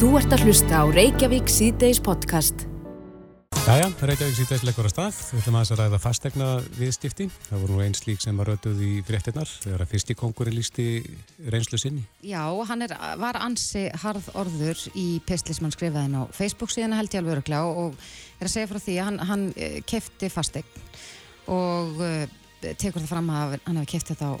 Þú ert að hlusta á Reykjavík síðdeis podcast. Jæja, Reykjavík síðdeis leggur að stað. Við ætlum að ræða fastegna viðstifti. Það voru nú einn slík sem var rötuð í fréttinnar þegar að fyrsti kongurinn lísti reynslu sinni. Já, hann er, var ansi harð orður í pestli sem hann skrifaði á Facebook síðan held ég alveg öruglega og er að segja frá því að hann, hann kefti fastegn og uh, tekur það fram að hann hefði kæft þetta á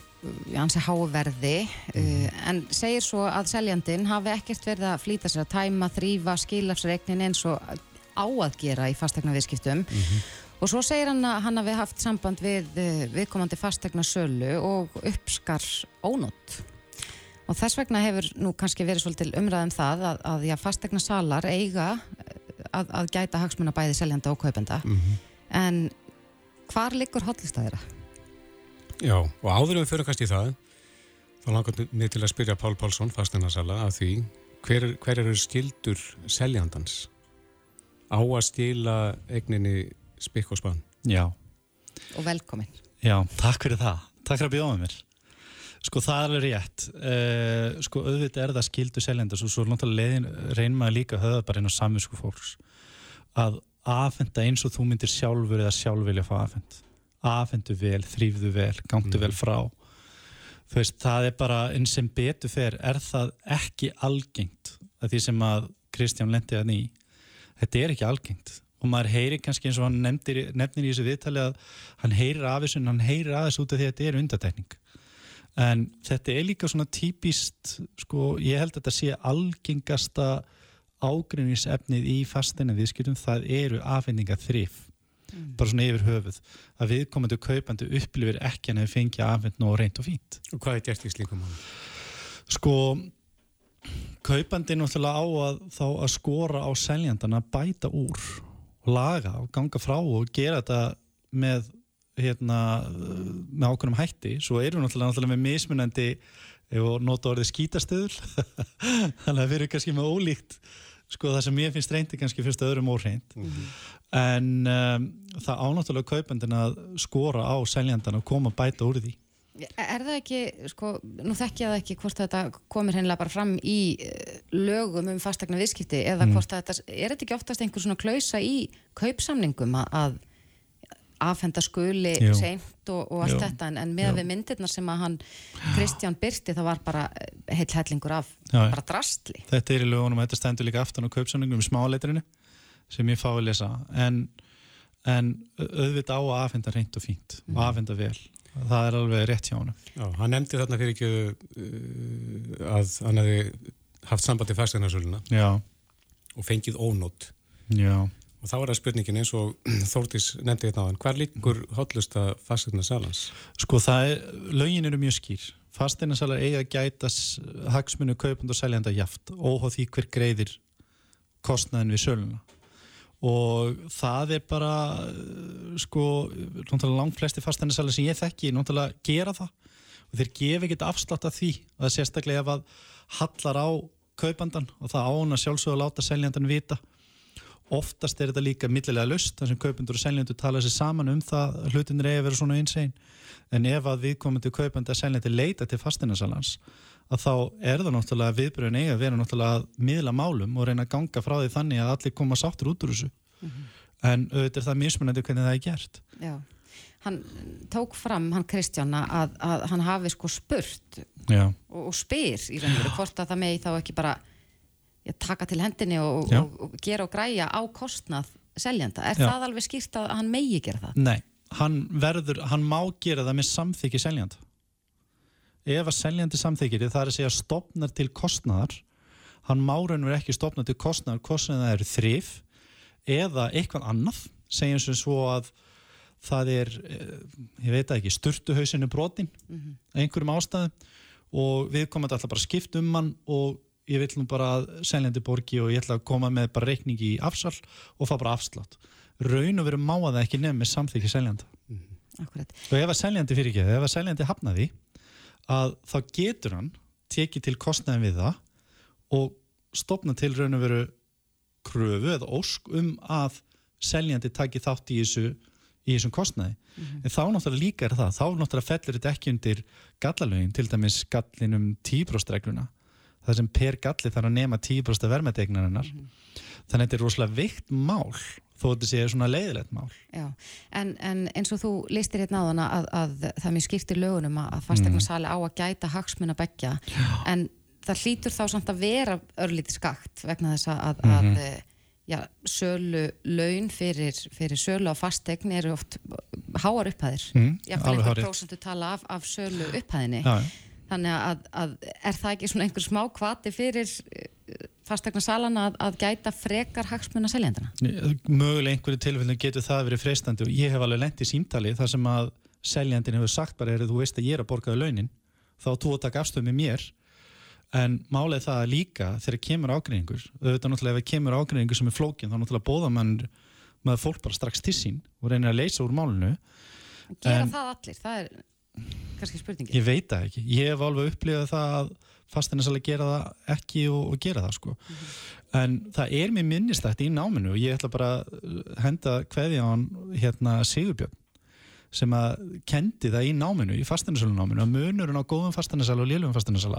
ansi háverði mm. uh, en segir svo að seljandin hafi ekkert verið að flýta sér að tæma, þrýfa, skilafsregnin eins og á að gera í fastegna viðskiptum mm -hmm. og svo segir hann að hann hafi haft samband við viðkomandi fastegna sölu og uppskar ónótt og þess vegna hefur nú kannski verið svolítil umræðum það að, að já, fastegna salar eiga að, að gæta hagsmuna bæði seljanda og kaupenda mm -hmm. en hvar liggur hotlistæðira? Já, og áður við fyrir kannski það þá langar mér til að spyrja Pál Pálsson fasteignarsala af því hver, hver eru skildur seljandans? á að stila egninni spikk og spann. Já. Og velkomin. Já, takk fyrir það. Takk fyrir að bjóða mér. Sko það er alveg rétt. Uh, sko auðvitað er það skildu seljandars og svo náttúrulega reynum maður líka að höfða bara inn á samvinsku fólks að aðfenda eins og þú myndir sjálfur eða sjálf vilja fá aðfend. Aðfendu vel, þrýfðu vel, gangdu mm. vel frá. Þú veist, það er bara eins sem betur fer, er það ekki algengt að því sem að Kristján lendi að ný þetta er ekki algengt og maður heyri kannski eins og hann nefnir, nefnir í þessu viðtali að hann heyrir af þessu en hann heyrir af þessu út af því að þetta er undatekning en þetta er líka svona típist sko ég held að þetta sé algengasta ágrinnisefnið í fastina viðskiptum það eru afhendinga þrif mm. bara svona yfir höfuð að viðkomandu kaupandi upplifir ekki en hefur fengið afhend og reynd og fínt Og hvað er gert í slíkum? Sko kaupandi náttúrulega á að þá að skora á seljandan að bæta úr og laga og ganga frá og gera þetta með hérna, með ákveðnum hætti svo eru náttúrulega, náttúrulega með mismunandi og nota orðið skítastöðul þannig að við erum kannski með ólíkt sko það sem ég finnst reyndi kannski fyrst öðrum óreind mm -hmm. en um, það ánáttúrulega kaupandin að skora á seljandan og koma að bæta úr því Er það ekki, sko, nú þekk ég það ekki hvort þetta komir hennilega bara fram í eh, lögum um fastegna viðskipti eða mm. hvort þetta, er þetta ekki oftast einhver svona klausa í kaupsamningum að afhenda skuli Jú. seint og, og allt Jú. þetta en, en með Jú. við myndirna sem að hann Kristján Byrti það var bara eh, heilt hellingur af Já, bara drastli. Þetta er í lögunum, þetta stendur líka aftan á kaupsamningum í smáleitrinu sem ég fá að lesa en, en auðvitað á að afhenda reynd og fínt mm. og afhenda vel það er alveg rétt hjá hann Já, hann nefndi þarna fyrir ekki uh, að hann hefði haft samband í fæstegnarsöluna og fengið ónótt Já. Og þá er það spurningin eins og Þórtís nefndi þetta á hann, hver líkur hotlusta fæstegnasalans? Sko það er, lögin eru mjög skýr. Fæstegnasalar eiga að gæta hagsmunu kaupand og seljanda jaft óháð því hver greiðir kostnæðin við söluna. Og það er bara sko, langt flesti fasteignarsæli sem ég þekki, náttúrulega gera það. Og þeir gefa ekkert afslátt af því er sérstaklega ef að hallar á kaupandan og það án að sjálfsögða að láta seljandan vita oftast er þetta líka millilega lust þar sem kaupandur og seljandur tala sér saman um það hlutin er eða verið svona einsegin en ef að viðkomandi kaupandi að seljandi leita til fasteignarsælans að þá er það náttúrulega viðbröðin eiga að vera náttúrulega að miðla málum og reyna að ganga frá því þannig að allir koma sáttur út úr þessu. Mm -hmm. en auðvitað er það mismunandi hvernig það er gert. Já, hann tók fram hann Kristjana að, að hann hafi sko spurt og, og spyr í raun og veru hvort að það megi þá ekki bara ja, taka til hendinni og, og, og gera og græja á kostnað seljanda, er Já. það alveg skýrt að hann megi gera það? Nei, hann verður, hann má gera það með samþyggi seljanda ef að seljandi samþykir það er að segja stopnar til kostnæðar hann máraun verður ekki stopnar til kostnæðar það eru þrif eða eitthvað annað segjum sem svo að það er eh, ég veit ekki, sturtuhausinu brotin mm -hmm. einhverjum ástæðu og við komum alltaf bara skipt um hann og ég vil nú bara seljandi borgi og ég ætla að koma með bara reikningi í afsal og fá bara afslátt raun og veru máða ekki nefn með samþykki seljanda mm -hmm. og ef að seljandi fyrir ekki, ef að seljandi hafnaði að þá getur hann tekið til kostnæðin við það og stopna til raun og veru kröfu eða ósk um að seljandi taki þátt í þessu í þessum kostnæði. Mm -hmm. En þá náttúrulega líka er það, þá náttúrulega fellir þetta ekki undir gallalögin, til dæmis gallin um tíbróstregluna. Það sem per galli þarf að nema 10% vermetegnarinnar mm -hmm. þannig að þetta er rosalega vikt mál þó að þetta sé svona leiðilegt mál Já, en, en eins og þú listir hérna á þann að, að það skýrt í lögunum að fastegnarsali mm. á að gæta hagsmun að begja, en það hlýtur þá samt að vera örlítið skakt vegna þess að, mm -hmm. að mhm. já, sölu laun fyrir, fyrir sölu á fastegn eru oft háar upphæðir mm, jáfnveil einhver prósentu tala af, af sölu upphæðinni já, þannig að, að er það ekki svona einhver smá kvati fyrir eh, fastegna salana að, að gæta frekar hagsmuna seljandana? Möguleg einhverju tilfellin getur það verið freistandi og ég hef alveg lendt í símtali þar sem að seljandin hefur sagt bara er að þú veist að ég er að borgaða launin þá þú að taka afstöð með mér en málið það líka þegar kemur ágreiningur auðvitað náttúrulega ef það kemur ágreiningur sem er flókin þá náttúrulega bóða mann með fólk bara strax til sín og reynir að leysa úr málinu Gera en, það allir? Það er kannski spurningi Ég veit það ekki, ég hef alveg upplifað það að fasteinasalega gera það ekki og, og gera það sko. Mm -hmm. en það er mér minnistætt í náminu og ég ætla bara að henda hverði á hann hérna Sigurbjörn sem að kendi það í náminu, í fasteinasalu náminu að munurinn á góðum fasteinasalu og lélugum fasteinasalu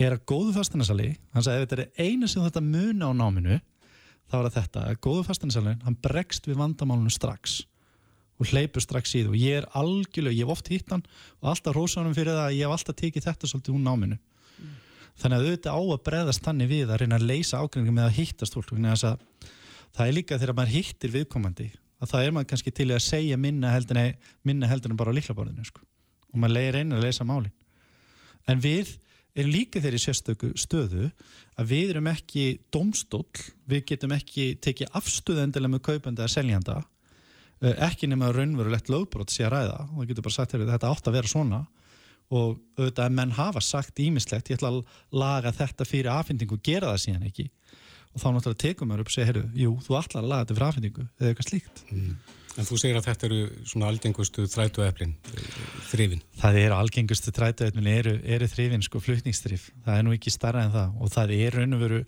er að góðu fasteinasalu hann sagði ef þetta er einu sem þetta muna á náminu þá er þetta að góðu fasteinasalu hann bregst við vandamálunum strax og hleypur strax í þú og ég er algjörlega, ég hef oft hitt hann og alltaf rósanum fyrir það að ég hef alltaf tekið þetta svolítið hún náminu mm. þannig að auðvitað á að breðast þannig við að reyna að leysa ágreiningum með að hittast fólk það er líka þegar maður hittir viðkomandi að það er maður kannski til að segja minna heldur en, minna heldur en bara á liklaborðinu sko. og maður einu að leysa málin en við erum líka þeirri sérstöku stöðu að við erum ekki domstól, við getum ekki tekið afstöðu endilega með kaupandi að seljanda ekki nema raunverulegt lögbrót sé að ræða. Og það getur bara sagt að þetta átt að vera svona. Og auðvitað að menn hafa sagt ímislegt, ég ætla að laga þetta fyrir afhendingu og gera það síðan ekki. Og þá náttúrulega tekum við upp og segja, heyrðu, jú, þú ætlar að laga þetta fyrir afhendingu eða eitthvað slíkt. Mm. En þú segir að þetta eru svona algengustu þrætueflin, eh, þrifin. Það eru algengustu þrætueflin eru, eru þrifin, sko, flutningstrif það er nú ekki starra en það. Og það er raun og veru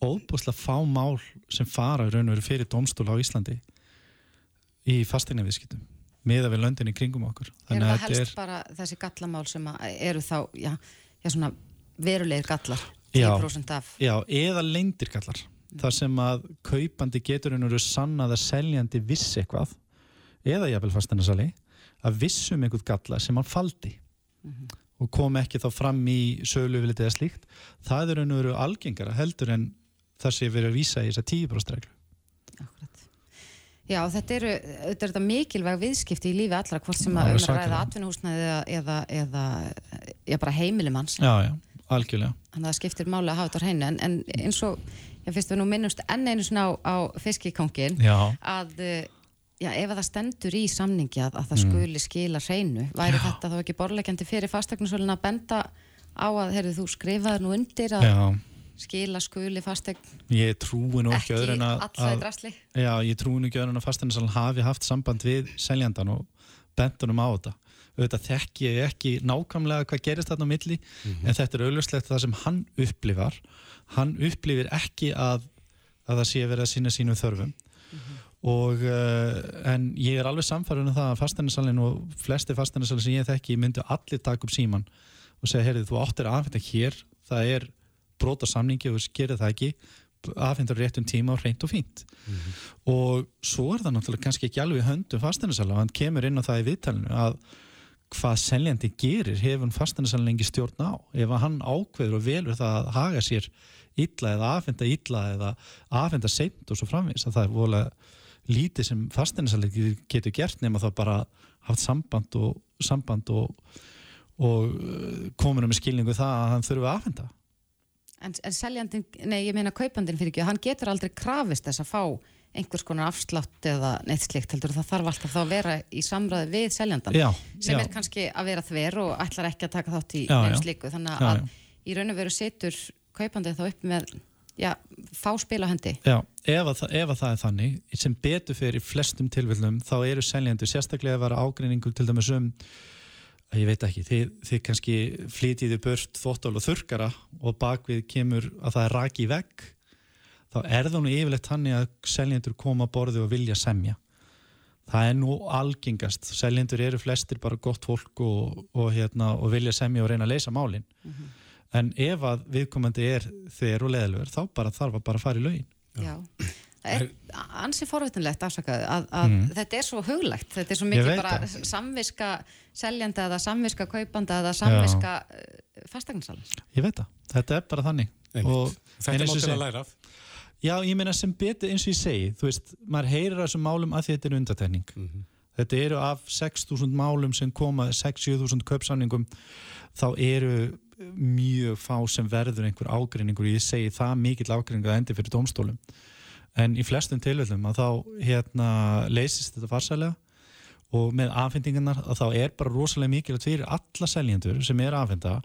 óbúslega fá mál sem fara raun og veru fyrir domstól á Íslandi í fastegna viðskiptum miða við löndin í kringum okkur. Er það helst er... bara þessi gallamál sem eru þá já, já, verulegir gallar 10% af? Já, eða leindir gallar. Mm. þar sem að kaupandi getur einhverju sannað að seljandi vissi eitthvað eða jáfnvel fastegnasali að vissum einhvern galla sem hann faldi. Mm -hmm. og kom ekki þá fram í sögluvilið eða slíkt. Það er einhverju algengara heldur en það sé verið að vísa í þessa 10% reglu Já, þetta eru, þetta eru mikilvæg viðskipti í lífi allra, hvort sem að um að ræða atvinnuhúsnaði eða, eða, eða bara heimilimanns. Já, já, algjörlega. Þannig að það skiptir máli að hafa þetta á hreinu, en, en eins og, ég finnst við nú minnumst enn einu svona á, á fiskikongin, að já, ef það stendur í samningi að, að það mm. skuli skila hreinu, væri já. þetta þá ekki borlegjandi fyrir fastegnarsvölin að benda á að, heyrðu, þú skrifaði nú undir að... Já skila skuli fastegn ég trúi nú ekki öðru en að já, ég trúi nú ekki öðru en að fastegn hafi haft samband við seljandan og bentunum á þetta. Auðvitað þekk ég ekki nákvæmlega hvað gerist þarna á milli mm -hmm. en þetta er auðvitað það sem hann upplifar. Hann upplifir ekki að, að það sé verið að sína sínum þörfum. Mm -hmm. og uh, en ég er alveg samfærður um það að fastegnarsalinn og flesti fastegnarsalinn sem ég þekki myndu allir taka upp síman og segja, heyrðu, þú áttir aðfætta hér. Það er brota samningi og gerir það ekki aðfindur réttum tíma og reynd og fínt mm -hmm. og svo er það náttúrulega kannski ekki alveg höndum fasteinarsala hann kemur inn á það í viðtalinu að hvað seljandi gerir hefur fasteinarsala lengi stjórn á ef hann ákveður og velur það að haga sér illa eða aðfinda illa eða aðfinda seint og svo framvís að það er volið lítið sem fasteinarsala getur gert nema þá bara haft samband og, samband og, og uh, kominum með skilningu það að hann þurfi aðfinda En, en seljandin, nei ég meina kaupandin fyrir ekki, hann getur aldrei krafist þess að fá einhvers konar afslátt eða neitt slikt heldur. Það þarf alltaf þá að vera í samræði við seljandan já, sem já. er kannski að vera þver og ætlar ekki að taka þátt í nefn sliku þannig að í raun og veru setur kaupandin þá upp með já, fá spil á hendi. Já, ef að, ef að það er þannig sem betur fyrir flestum tilvillum þá eru seljandu sérstaklega að vera ágreiningu til dæmis um ég veit ekki, þið, þið kannski flytiðu börst þóttál og þurkara og bakvið kemur að það er raki vegg þá er það nú yfirlegt hann að seljendur koma að borðu og vilja semja. Það er nú algengast. Seljendur eru flestir bara gott fólk og, og, hérna, og vilja semja og reyna að leysa málin. Mm -hmm. en ef að viðkomandi er þeir og leðilegur þá bara þarf að bara fara í laugin. Já, það er ansi forvitinlegt afsakað að, að Mm. þetta er svo huglegt, þetta er svo mikið bara það. samviska seljanda eða samviska kaupanda eða samviska fastegnarsala. ég veit það, þetta er bara þannig Þetta er segi- að læra af. Já, ég meina sem betur eins og ég segi, þú veist, maður heyrir af þessum málum að því þetta er undatekning. Mhm. Þetta eru af 6.000 málum sem koma, 6-7.000 kaupsamningum, þá eru mjög fá sem verður einhver ágreiningur, ég segi það mikill ágreiningur að endi fyrir dómstólum. En í flestum tilfellum að þá hérna, leysist þetta farsælega og með afhendingarnar að þá er bara rosalega mikilvægt fyrir alla seljendur sem er afhenda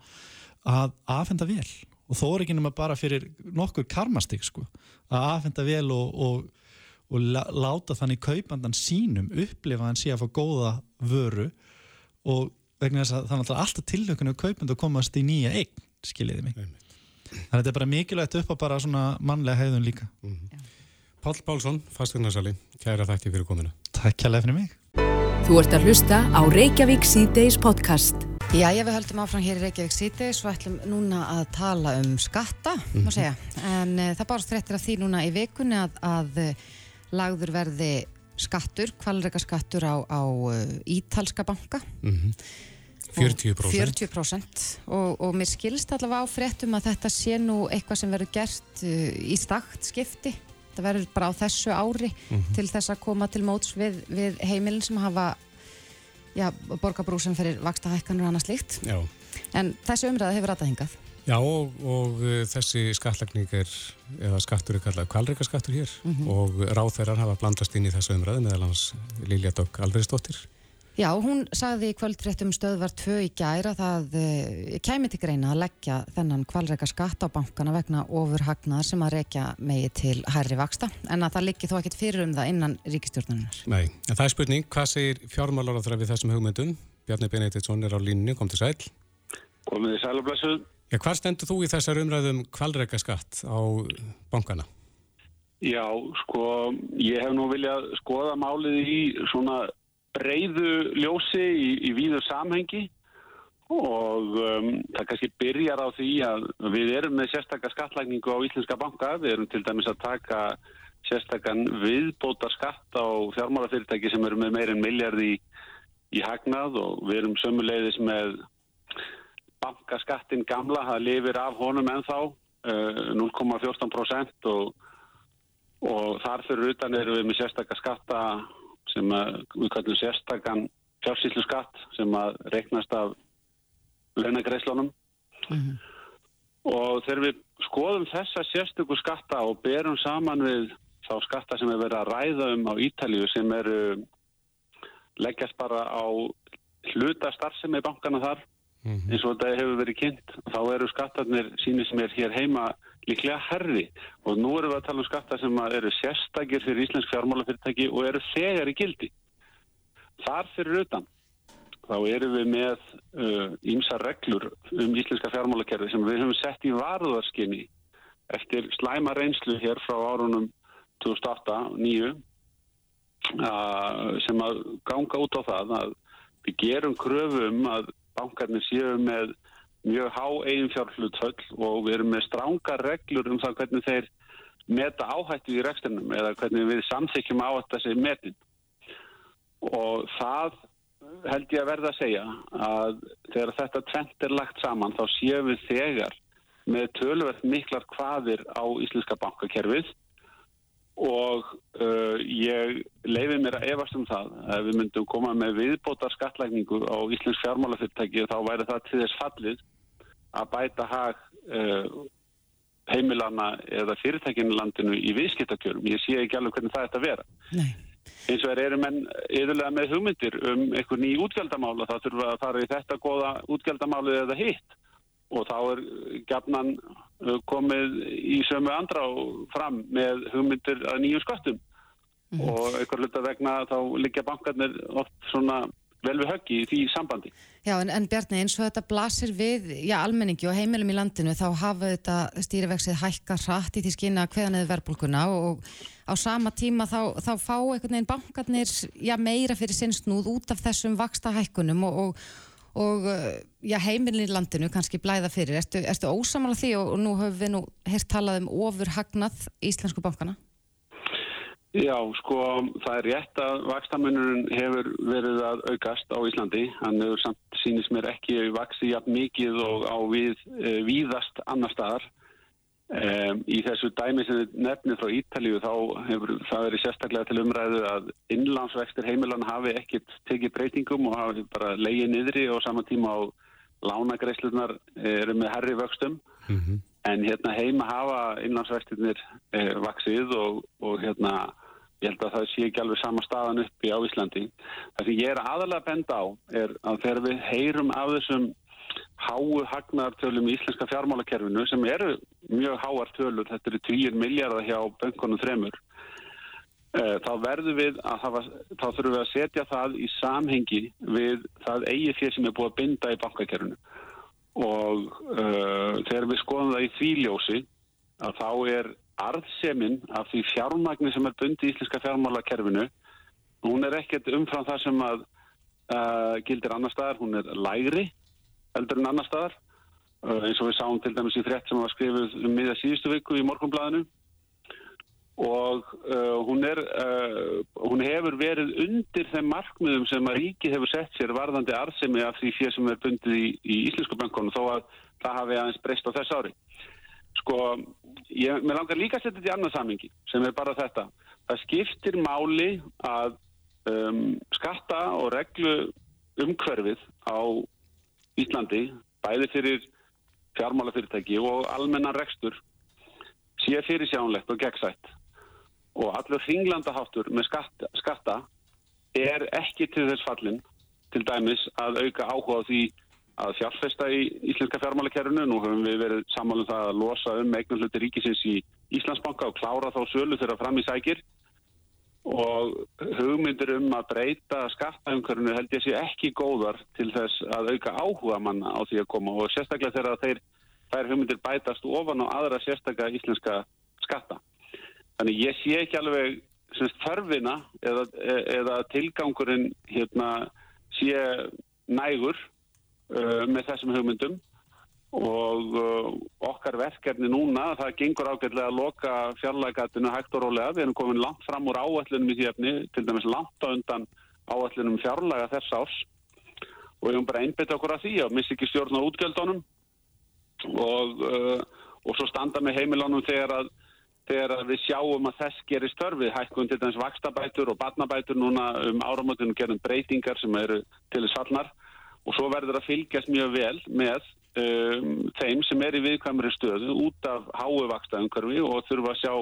að afhenda vel. Og þó er ekki nema bara fyrir nokkur karmastik sko, að afhenda vel og, og, og láta þannig kaupandan sínum upplifa hann sé að fá góða vöru. Og vegna þess að það er náttúrulega alltaf tilhökun og kaupand að komast í nýja eign, skiljiði mig. Þannig að þetta er bara mikilvægt upp á bara svona mannlega heiðun líka Pál Pálsson, fasteignarsali, kæra þætti fyrir kominu. Takk kjærlega fyrir mig Þú ert að hlusta á Reykjavík C-Days podcast. Já, ég við höldum áfram hér í Reykjavík síðdeis og ætlum núna að tala um skatta, má segja. En uh, það bárst fréttir af því núna í vikunni að, að uh, lagður verði skattur, kvalreika skattur á, á uh, ítalska banka. Mm 40%. 40% og, og mér skilst allavega á fréttum að þetta sé nú eitthvað sem verður gert í stakt skipti. Það verður bara á þessu ári til þess að koma til móts við, við heimilin sem hafa já, borgarbrú sem fyrir vaksta hækkanur og annað slíkt. Já, En þessi umræða hefur rætað hingað. Já og, og uh, þessi skattlagning er, eða skattur er kallað kvalreika skattur hér og ráþærar hafa blandast inn í þessu umræðu meðal hans Lilja Dögg Alveriðsdóttir. Já, hún sagði í kvöldfréttum stöðvar 2 í gæra það e, kæmi til greina að leggja þennan kvalreika skatt á bankana vegna ofurhagnaðar sem að rekja megi til hærri vaksta en að það liggi þó ekkit fyrir um það innan ríkistjórnarinnar. Nei, en það er spurning, hvað segir fjármálar á þeirra við þessum hugmyndum? Bjarni Benediktsson er á línni, kom til sæl. Komið í sælublessu. Já, hvað stendur þú í þessar umræðum kvalreika skatt á bankana? Já, sko, ég hef nú viljað skoða málið í svona breyðu ljósi í, í víður samhengi og um, það kannski byrjar á því að við erum með sérstakka skattlækningu á Íslenska banka. Við erum til dæmis að taka sérstakann viðbótar skatt á fjármálafyrirtæki sem eru með meirinn miljardi í, í hagnað og við erum sömuleiðis með bankaskattin gamla, það lifir af honum ennþá uh, 0,14% og, og þar fyrir utan erum við með sérstakka skatta sem við kallum sérstakkan fjársýslu skatt sem að reiknast af launagreislunum og þegar við skoðum þessa sérstöku skatta og berum saman við þá skatta sem er verið að ræða um á Ítalíu sem eru leggjast bara á hluta starfsemi bankana þar eins og þetta hefur verið kynnt þá eru skattarnir sínir sem er hér heima líklega herri og nú erum við að tala um skattar sem eru sérstakir fyrir íslensk fjármálafyrirtæki og eru þegar í gildi. Þar fyrir utan þá erum við með ímsa uh, reglur um íslenska fjármálakerfi sem við höfum sett í varðarskinni eftir slæma reynslu hér frá árunum 2008-2009 uh, sem að ganga út á það að við gerum kröfum að bankarnir séu með mjög há eigin fjárflutvöll og við erum með strángar reglur um það hvernig þeir meta áhættu í reksturnum eða hvernig við samþykjum áhættu þessi metin. Og það held ég að verða að segja að þegar þetta tvent er lagt saman þá séum við þegar með tölverð miklar hvaðir á íslenska bankakerfið og uh, ég leiði mér að efast um það að við myndum koma með viðbótar skatlækningu á Íslensk fjármálafyrirtæki og þá væri það til þess fallið að bæta hag uh, heimilana eða fyrirtækinu landinu í viðskiptakjörum. Ég sé ekki alveg hvernig það ætti að vera. Nei. Eins og er eru menn yfirlega með hugmyndir um einhver ný útgjaldamála þá þurfa að fara í þetta goða útgjaldamálið eða hitt og þá er gafnan komið í sömu andra og fram með hugmyndir að nýjum skattum og einhver hluta vegna þá liggja bankarnir oft svona vel við höggi í því sambandi. Já, en, en Bjarni, eins og þetta blasir við já, almenningi og heimilum í landinu þá hafa þetta stýrivegsið hækka hratt í því skynna hveða neður verbulguna og á sama tíma þá, þá fá einhvern veginn bankarnir já, meira fyrir sinnsnúð út af þessum vaksta hækkunum og, og, og uh, já, heimilin í landinu kannski blæða fyrir. Ertu, ertu ósamála því og, og nú höfum við nú hérst talað um ofur hagnað íslensku bankana? Já, sko, það er rétt að vakstamunurinn hefur verið að aukast á Íslandi. Hann hefur samt sínist mér ekki vaksið jafn mikið og á við e, víðast annar staðar. E, í þessu dæmi sem þið nefnið frá Ítalíu þá hefur það verið sérstaklega til umræðu að innlánsvextir heimilan hafi ekkit tekið breytingum og hafi bara leiðið niðri og saman tíma á lánagreislunar eru með herri vöxtum. Mm -hmm. En hérna heima hafa innlánsvextirnir e, vaksið og, og hérna Ég held að það sé ekki alveg sama staðan uppi á Íslandi. Það sem ég er aðalega að benda á er að þegar við heyrum af þessum háu hagnartölum í íslenska fjármálakerfinu sem eru mjög háar tölur, þetta eru 10 miljardar hjá böngunum þremur, eh, þá verður við að hafa, þá þurfum við að setja það í samhengi við það eigi fyrir sem er búið að binda í bankakerfinu. Og uh, þegar við skoðum það í þvíljósi að þá er arðseminn af því fjármagnir sem er bundi í Íslenska fjármálakerfinu hún er ekkert umfram það sem að uh, gildir annar staðar, hún er lægri eldur en annar staðar. Uh, eins og við sáum til dæmis í frétt sem var skrifið um miða síðustu viku í morgunblæðinu og uh, hún, er, hún hefur verið undir þeim markmiðum sem að ríki hefur sett sér varðandi arðsemi af því fér sem er bundið í, í Íslensku bankunum þó að það hafi aðeins breyst á þess ári. Sko ég, langar líka að setja þetta í annað samingi sem er bara þetta. Það skiptir máli að um, skatta og reglu umhverfið á Íslandi, bæði fyrir fjármálafyrirtæki og almennan rekstur, sé fyrir sjánlegt og gegnsætt. Og allur hringlandaháttur með skatta, skatta er ekki til þess fallin til dæmis að auka áhuga á því að fjárfesta í íslenska fjármálakerfinu. Nú höfum við verið sammálum það að losa um eignarhluti ríkisins í Íslandsbanka og klára þá sölu þegar fram í sækir og hugmyndir um að breyta skattaumkörnu held ég sé ekki góðar til þess að auka áhuga manna á því að koma og sérstaklega þegar þeir, þær hugmyndir bætast ofan á aðra sérstaklega íslenska skatta. Þannig ég sé ekki alveg þörfina eða, eða tilgangurinn hérna, sé nægur uh, með þessum hugmyndum og uh, okkar verkefni núna, það gengur ágætlega að loka fjarlægatinu hægt og rólega. Við erum komin langt fram úr áallunum í því efni, til dæmis langt á undan áallunum fjarlæga þess ás og við höfum bara einbytt okkur að því að missi ekki stjórn á útgjöldunum. Og, uh, og svo standa með heimilónum þegar að þegar við sjáum að þess gerir störfi hækkun til dæmis vakstabætur og barnabætur núna um áramötunum gerum breytingar sem eru til þess fallnar. Og svo verður að fylgjast mjög vel með um, þeim sem er í viðkvæmri stöðu út af háuvakstaðumkörfi og þurfa að sjá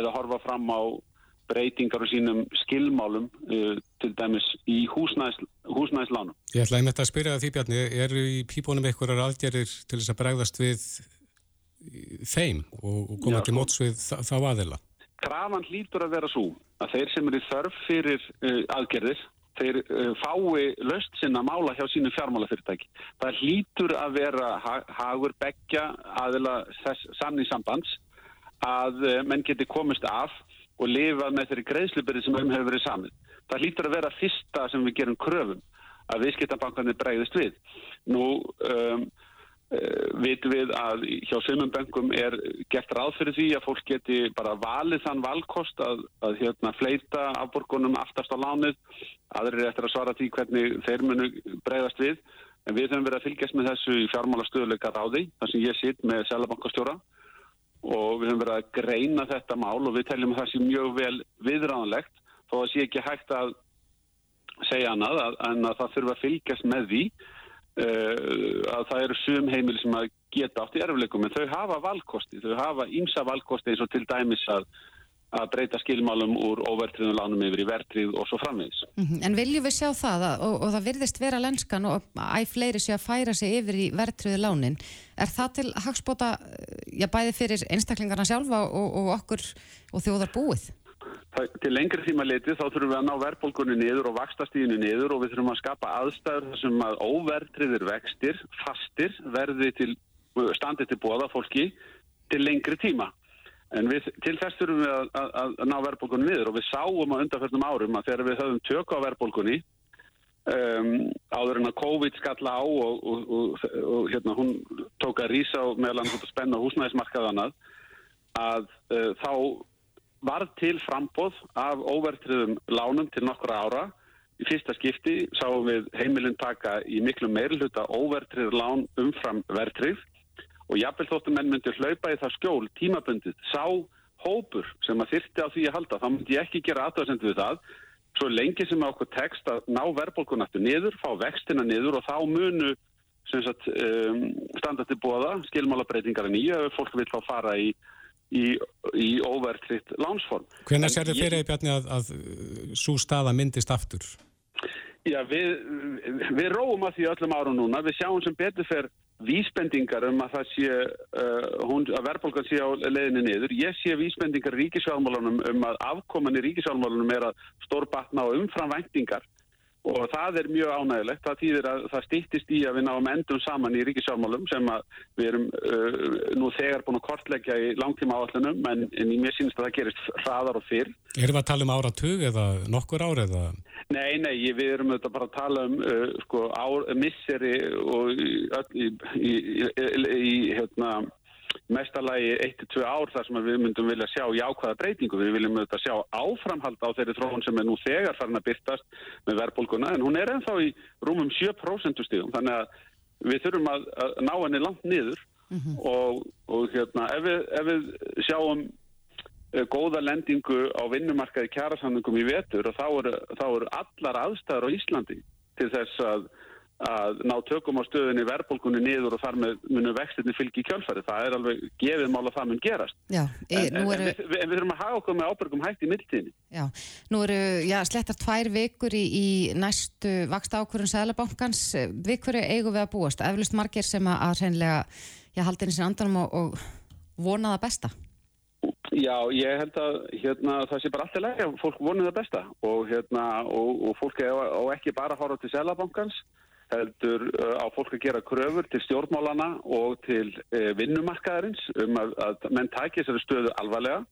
eða horfa fram á breytingar og sínum skilmálum uh, til dæmis í húsnæs, húsnæslánum. Ég ætlaði með þetta að spyrja því Bjarni, eru í pípunum einhverjar aðgerðir til þess að bregðast við þeim og koma Já, til móts við þá aðila? Krafan hlýtur að vera svo að þeir sem eru þörf fyrir uh, aðgerðir þeir uh, fái löst sinna mála hjá sínu fjármálafyrirtæki. Það hlýtur að vera hagur begja aðila samningssambands að uh, menn geti komist af og lifað með þeirri greiðsluberi sem um hefur verið samin. Það hlýtur að vera fyrsta sem við gerum kröfum að viðskiptabankarnir bregðist við. Nú um, vitum við að hjá sömum bengum er gert ráð fyrir því að fólk geti bara valið þann valkost að, að hérna, fleita afborgunum aftast á lánið. Aðrir er eftir að svara því hvernig þeir munu breyðast við. En við höfum verið að fylgjast með þessu í fjármála stöðuleika ráði þar sem ég sitt með selabankastjóra og við höfum verið að greina þetta mál og við teljum að það sé mjög vel viðræðanlegt þó að sé ekki hægt að segja annað en að það þurfa að fylgjast með því að það eru sum heimil sem að geta átt í erfleikum en þau hafa valkosti, þau hafa ímsa valkosti eins og til dæmis að að breyta skilmálum úr óvertriðum lánum yfir í vertrið og svo framvegis. Mm -hmm. En viljum við sjá það að, og, og það virðist vera lenskan og æg fleiri sé að færa sig yfir í vertriðu lánin. Er það til hagspota, já bæði fyrir einstaklingarna sjálfa og, og okkur og þjóðar búið? Til lengri tíma litið þá þurfum við að ná verðbólkunni niður og vakstastíðinu niður og við þurfum að skapa aðstæður sem að óvertriðir vextir, fastir, verði til, standi til bóða fólki til lengri tíma. En við, til þess þurfum við að, að, að ná verðbólkunni viður og við sáum á undanförnum árum að þegar við höfum tök á verðbólkunni um, áður en að COVID skalla á og, og, og, og hérna hún tók að rýsa hann að spenna húsnæðismarkaðanað að uh, þá var til frambóð af óvertriðum lánum til nokkura ára. Í fyrsta skipti sáum við heimilin taka í miklu meirluta óvertrið lán umfram vertrið og jafnvel þóttum menn myndi hlaupa í það skjól tímabundið, sá hópur sem að þyrti á því að halda, þá myndi ég ekki gera aðtöðsendu við það, svo lengi sem að okkur tekst að ná verðbólkunartu niður, fá vextina niður og þá munu um, standa til bóða skilmálabreitingar að nýja ef fólk vil fá fara í í, í óvertriðt lánsform. Hvernig sér þið fyrir Bjarni að, að svo staða myndist aftur? Já, við, við róum að því öllum árum núna. Við sjáum sem betur fer vísbendingar um að það sé uh, hún, að verðbólgan sé á leðinu niður. Ég sé vísbendingar ríkisválmálunum um að afkoman í ríkisválmálunum er að stórbatna á umframvæntingar og það er mjög ánægilegt. Það týðir að það stýttist í að við náum endum saman í ríkisjármálum sem við erum uh, nú þegar búin að kortleggja í langtíma áallunum en, en ég sínst að það gerist hraðar og fyrr. Erum við að tala um áratug eða nokkur ár eða? Nei, nei, við erum auðvitað bara að tala um uh, sko, ár, misseri og í, í, í, í hérna mestalagi 1-2 ár þar sem við myndum vilja sjá jákvæða breytingu. Við viljum auðvitað sjá áframhald á þeirri þróun sem er nú þegar farin að byrtast með verðbólguna en hún er ennþá í rúmum 7% stíðum þannig að við þurfum að, að ná henni langt niður mm -hmm. og, og hérna ef við, ef við sjáum uh, góða lendingu á vinnumarkaði kjærasamningum í vetur og þá eru, eru allar aðstæður á Íslandi til þess að að ná tökum á stöðunni verðbólkunni niður og þar með munum vextinni fylgi í kjálfæri. Það er alveg gefið mál að það mun gerast. Já, en, en, eru... en, við, en við þurfum að hafa okkur með ábyrgum hægt í mildtíðinni. Já, nú eru já, slettar tvær vikur í, í næstu vaksta ákvörðun Sælabankans. Vikur eigum við að búast. Eflust margir sem að hreinlega haldinni sinna andanum og, og vona það besta. Já, ég held að hérna, það sé bara alltaf lega fólk voni það besta og, hérna, og, og fólk er á ekki bara að horfa til Sælabankans heldur uh, á fólk að gera kröfur til stjórnmálana og til uh, vinnumarkaðarins um að, að menn tækja þessari stöðu alvarlega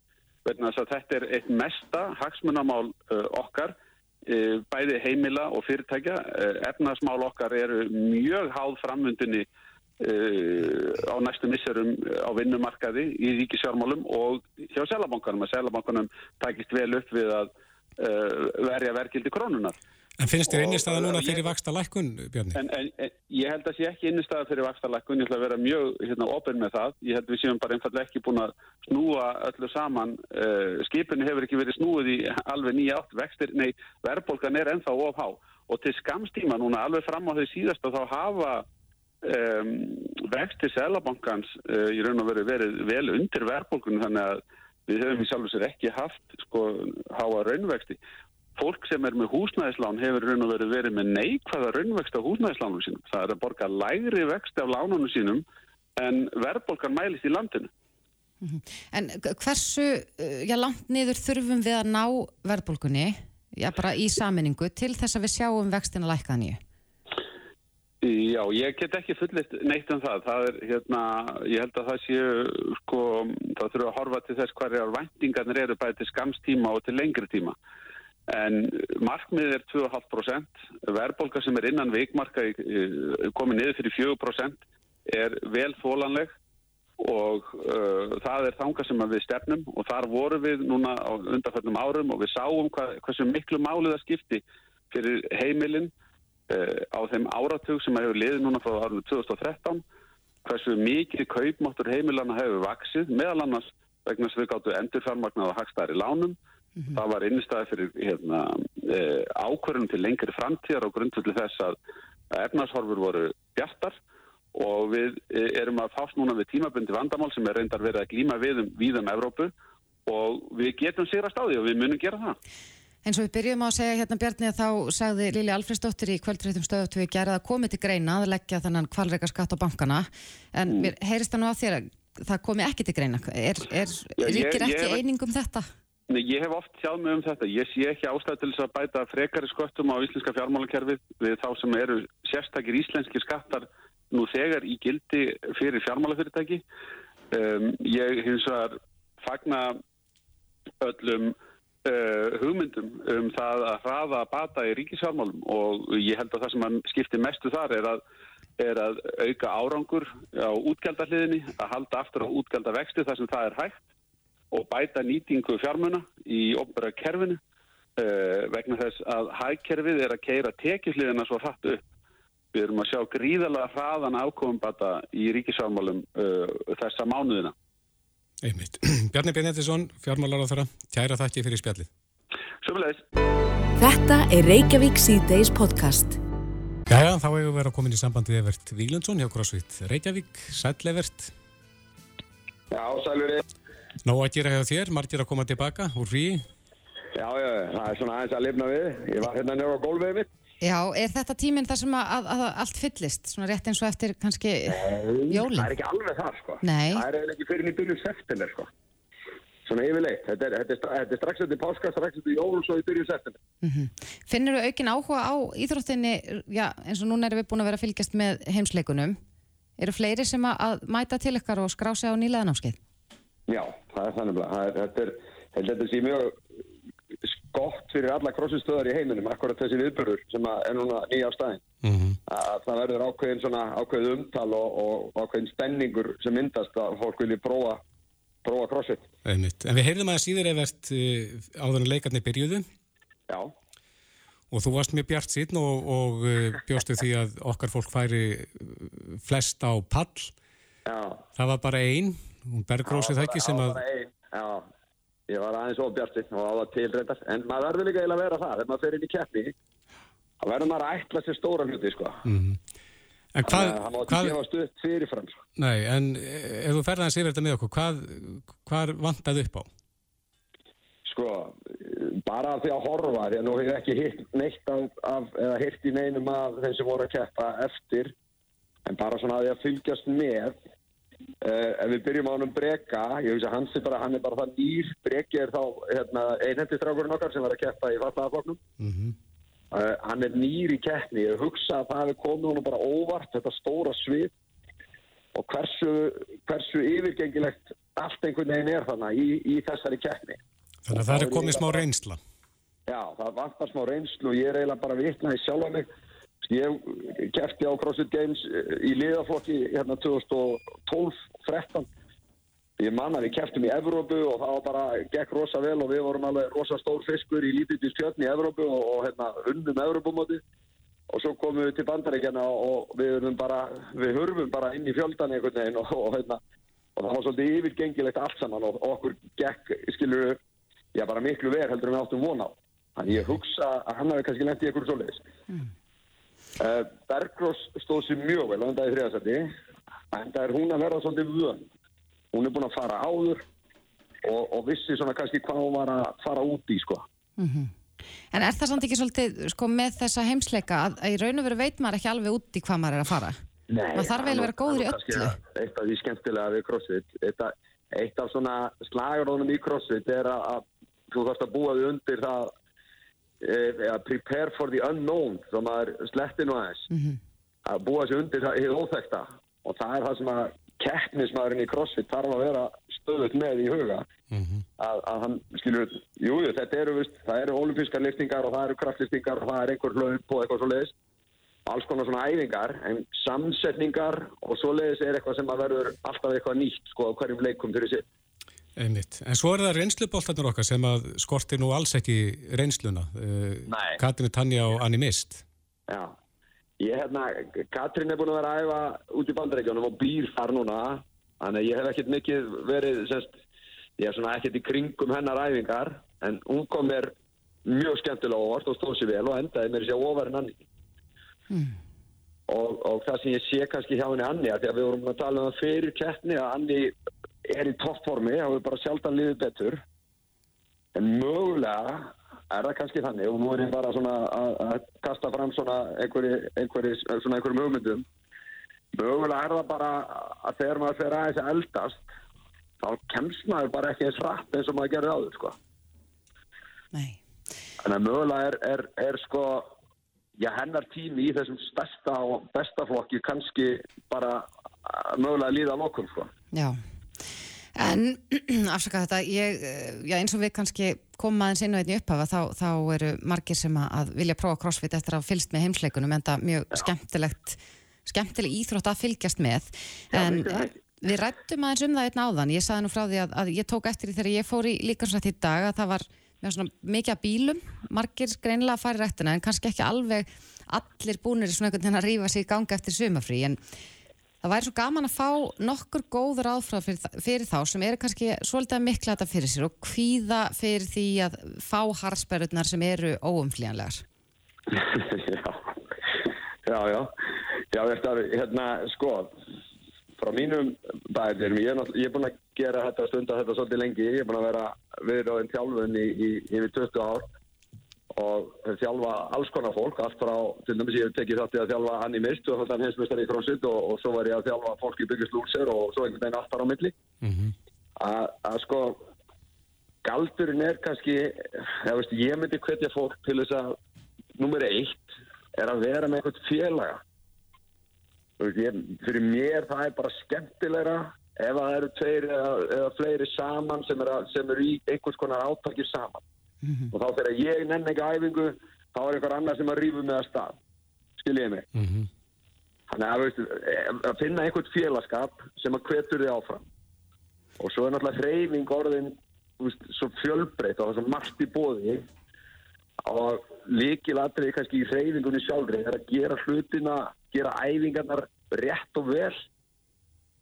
verðan að þetta er eitt mesta hagsmunamál uh, okkar bæði heimila og fyrirtækja. Efnarsmál okkar eru mjög háð framvöndinni á næstu misserum á vinnumarkaði í ríkisjármálum og hjá selabankanum að selabankanum tækist vel upp við að verja verkildi krónunar En finnst þér einnigstaða núna fyrir vaksta lækkun, Björni? En, en, en ég held að sé ekki einnigstaða fyrir vaksta lækkun, ég ætla að vera mjög hérna, ofinn með það. Ég held að við séum bara einfallega ekki búin að snúa öllu saman. Uh, skipinu hefur ekki verið snúið í alveg nýja átt vextir, nei, verðbólgan er ennþá ofhá. Og til skamstíma núna, alveg fram á þau síðasta, þá hafa um, vextir selabankans uh, í raun og veru verið vel undir verðbólgunum, þannig að við höfum í sjálf og sér ekki haft sko háa raunvexti fólk sem er með húsnæðislán hefur raun og verið verið með neikvæða raunvext á húsnæðislánum sínum. Það er að borga lægri vext af lánunum sínum en verðbolgan mælist í landinu. Mhm. En hversu uh, já, langt niður þurfum við að ná verðbolgunni, já bara í saminningu, til þess að við sjáum vextina lækkaða nýju? Já, ég get ekki fullitt neitt um það. Það er, hérna, ég held að það séu, sko, það þurfa að horfa til þess hverjar væntingarnir eru bæði til skamstíma og til lengri tíma. En markmið er 2,5%, verðbólka sem er innan veikmarka komið niður fyrir 4% er vel þólanleg og uh, það er þanga sem við stefnum og þar voru við núna á undarföllum árum og við sáum hvað, hversu miklu málið að skipti fyrir heimilinn uh, á þeim áratug sem hefur liðið núna frá árunum 2013 hversu mikið kaupmáttur heimilana hefur vaksið meðal annars vegna sem við gáttu endurfarmagnar á hagstæri lánum Mm -hmm. Það var einnigstæði fyrir hérna, e, ákvörðum til lengri framtíðar og grundvöldu þess að efnarshorfur voru bjartar og við e, erum að fást núna við tímabundi vandamál sem er reyndar verið að glíma við um, við um Evrópu og við getum sér að stáði og við munum gera það. En svo við byrjum á að segja hérna Bjarni að þá sagði Lili Alfredsdóttir í kvöldrættum stöðutu við gerað að komið til greina að leggja þannan kvalreika skatt á bankana en mm. mér heyrist það nú á þér að það komi ekki til greina. Er, er, er ríkir ekki einingum þetta? Nei, ég hef oft sjáð mig um þetta. Ég sé ekki ástæð til þess að bæta frekari sköttum á íslenska fjármálakerfið við þá sem eru sérstakir íslenski skattar nú þegar í gildi fyrir fjármálafyrirtæki. Um, ég hins vegar fagna öllum uh, hugmyndum um það að hraða bata í ríkisfjármálum og ég held að það sem skiptir mestu þar er að, er að auka árangur á útgjaldahliðinni, að halda aftur á útgjaldavexti þar sem það er hægt og bæta nýtingu fjármuna í opnbæra kerfinu uh, vegna þess að hægkerfið er að keira tekisliðina svo hratt upp. Við erum að sjá gríðalega hraðan ákofumbata í ríkisfjármálum uh, þessa mánuðina. Einmitt. Bjarni Benedisson, fjármálar á þeirra, kæra þakki fyrir spjallið. Sjöfulegis. Þetta er Reykjavík C-Days podcast. Jæja, þá hefur við verið að koma inn í sambandi við Evert Víglundsson hjá CrossFit Reykjavík. Sæl Evert. Já, sælurinn. Nó að gera hjá þér, margir að koma tilbaka úr frí. Já, já, það er svona aðeins að lifna við. Ég var hérna nefnir á gólfið mitt. Já, er þetta tíminn þar sem að, að, að allt fyllist, svona rétt eins og eftir kannski jólinn? Það er ekki alveg þar, sko. Nei. Það er ekki fyrir í byrjun september, sko. Svona yfirleitt. Þetta er, þetta er, þetta er strax eftir páska, strax eftir jól og svo í byrjun september. Mm Finnur þú aukin áhuga á íþróttinni, já, eins og núna erum við búin að vera að fylgjast með heimsleikunum. Eru fleiri sem að, að mæta til ykkar og skrá sig á nýleganámskeið? Já, það er þannig að þetta er, þetta síðan mjög gott fyrir alla krossistöðar í heiminum, akkurat þessi viðbörur sem er núna nýja á staðin. Mm -hmm. Að það verður ákveðin svona ákveðin umtal og, og ákveðin spenningur sem myndast að fólk vilji prófa, prófa crossfit. Einmitt. En við heyrðum að síður Evert áður en leikarnir byrjuðu. Já. Og þú varst mjög bjart síðan og, og bjóstu því að okkar fólk færi flest á pall. Já. Það var bara einn, hún bergrósið það ekki sem að... Já, ég var aðeins ofbjartinn og á það tilreyndast. En maður verður líka eiginlega að vera það. Þegar maður fer inn í keppni, þá verður maður að ætla sér stóra hluti, sko. Mm -hmm. En hvað... Það má ekki gefa stutt fyrirfram, sko. Nei, en ef þú ferðaðins yfir þetta með okkur, hvað, hvað vantaði upp á? Sko, bara því að horfa, því að nú hefur ekki hitt neitt af, af eða hitt í neinum af þeim sem voru að keppa eftir, en bara svona að því að fylgjast með, uh, ef við byrjum á hann um breka, ég veist að hans er bara, hann er bara það nýr, breki er þá hérna, einhendistrákurinn okkar sem var að keppa í fallaðafloknum, Mm -hmm. uh, hann er nýr í keppni, ég hugsa að það hefur komið honum bara óvart, þetta stóra svið og hversu, hversu yfirgengilegt allt einhvern veginn er þannig í, í þessari keppni. Þannig að það er komið smá reynsla. Já, það vantar smá reynslu og ég er eiginlega bara vitnaði sjálf mig. Ég kefti á CrossFit Games í liðaflokki hérna 2012-13. Ég manna við keftum í Evrópu og það bara, gekk rosa vel og við vorum alveg rosa stór fiskur í lítið stjörn í Evrópu og, og hérna unnum Evrópumóti. Og svo komum við til bandaríkjana og við bara, við hurfum bara inn í fjöldan einhvern veginn og, og hérna, og það var svolítið yfirgengilegt allt saman og, okkur gekk, skilur já bara miklu verð heldur en við áttum von á. Þannig ég hugsa að hann hafi kannski lengt í einhverju svoleiðis. Mm. Uh, Bergrós stóð sér mjög vel á endaði þriðarsætti en það er hún að verða svolítið vön. Hún er búin að fara áður og, og vissi svona kannski hvað hún var að fara út í sko. Mm -hmm. En er það samt ekki svolítið sko, með þessa heimsleika að, að í raun og veru veit maður ekki alveg út í hvað maður er að fara? Nei. Maður þarf vel að vera góður í öllu. Eitt af því skemmtilega við CrossFit, eitt eitt af svona slagarónum í CrossFit er að, að þú þarfst að búa þig undir það að prepare for the unknown þá maður sletti nú aðeins. Mm -hmm. að búa sig undir það í óþekta og það er það sem að keppnismæðurinn í CrossFit þarf að vera stöðut með í huga. Mm -hmm. að, að hann, skilur, jújú, þetta eru vist, það eru olimpískar liftingar og það eru kraftliftingar og það er einhver hlaup og eitthvað svo leiðis alls konar svona æfingar en samsetningar og svo leiðis er eitthvað sem að verður alltaf eitthvað nýtt sko á hverjum leikum fyrir sér Einmitt. En svo er það reynsluboltarnir okkar sem að skortir nú alls ekki reynsluna. Nei. Katrin Tanja og Anni Mist. Já. Ég hérna, Katrin er búin að vera að æfa út í bandarækjunum og býr þar núna. Þannig að ég hef ekkert mikið verið, semst, ég er svona ekkert í kringum hennar æfingar. En hún kom mér mjög skemmtilega óvart og stóð sér vel og endaði mér sér ofar en Anni. Mm. Og, og það sem ég sé kannski hjá henni Anni, að því að við vorum að tala um það fyrir keppni að Anni er í toppformi, það hefur bara sjaldan liðið betur. En mögulega er það kannski þannig og nú er ég bara svona að kasta fram svona einhverju, einhverju, svona einhverjum hugmyndum. Mögulega er það bara að þegar maður fer aðeins að eldast þá kemst maður bara ekki eins rætt eins og maður gerir áður sko. Nei. Þannig að mögulega er, er, er sko já hennar tími í þessum stærsta og besta flokki kannski bara mögulega líða á okkur sko. Já En afsaka þetta, ég, eh, já, eins og við kannski komum aðeins inn á einni upphafa þá, þá eru margir sem að vilja prófa crossfit eftir að fylgst með heimsleikunum en það mjög já. skemmtilegt skemmtileg íþrótt að fylgjast með. En já, við rættum aðeins um það einn áðan. Ég saði nú frá því að, að ég tók eftir því þegar ég fór í líkansrætt í dag að það var mikið að bílum. Margir greinilega að fara í rættina en kannski ekki alveg allir búinir svona einhvern veginn að rýfa sig í ganga eftir sumafrí en það væri svo gaman að fá nokkur góður áfrað fyrir, fyrir þá sem eru kannski svolítið mikla þetta fyrir sér og hvíða fyrir því að fá harsperðunar sem eru óumflíjanlegar Já, já. Já, já, þetta er hérna, sko frá mínum bæðir ég, ég er búin að gera þetta stund að þetta svolítið lengi, ég er búin að vera við á einn þjálfun í, í, yfir 20 ár og þjálfa alls konar fólk, allt frá til dæmis ég hef tekið þáttið að þjálfa Anni Mist og þannig hensmestari í Crossfit og, og svo var ég að þjálfa fólk í byggjast og svo einhvern veginn alltaf á milli. Mm -hmm. að sko galdurinn er kannski veist, ég myndi hvetja fólk til þess að nummer eitt er að vera með eitthvað félaga. Ég, fyrir mér það er bara skemmtilegra ef það eru tveir eða, eða fleiri saman sem eru er í einhvers konar átakir saman mm -hmm. og þá þegar ég nenn ekki æfingu þá er einhver annar sem að rýfu með að stað. Skiljiði mig? Mm -hmm. þannig að, veistu, að finna einhvert félagskap sem að kvetur þið áfram. Og svo er náttúrulega hreyfing orðin veist, svo fjölbreytt og er svo margt í bóði og líkilatrið kannski í hreyfingunni sjálfri er að gera hlutina, gera æfingarnar rétt og vel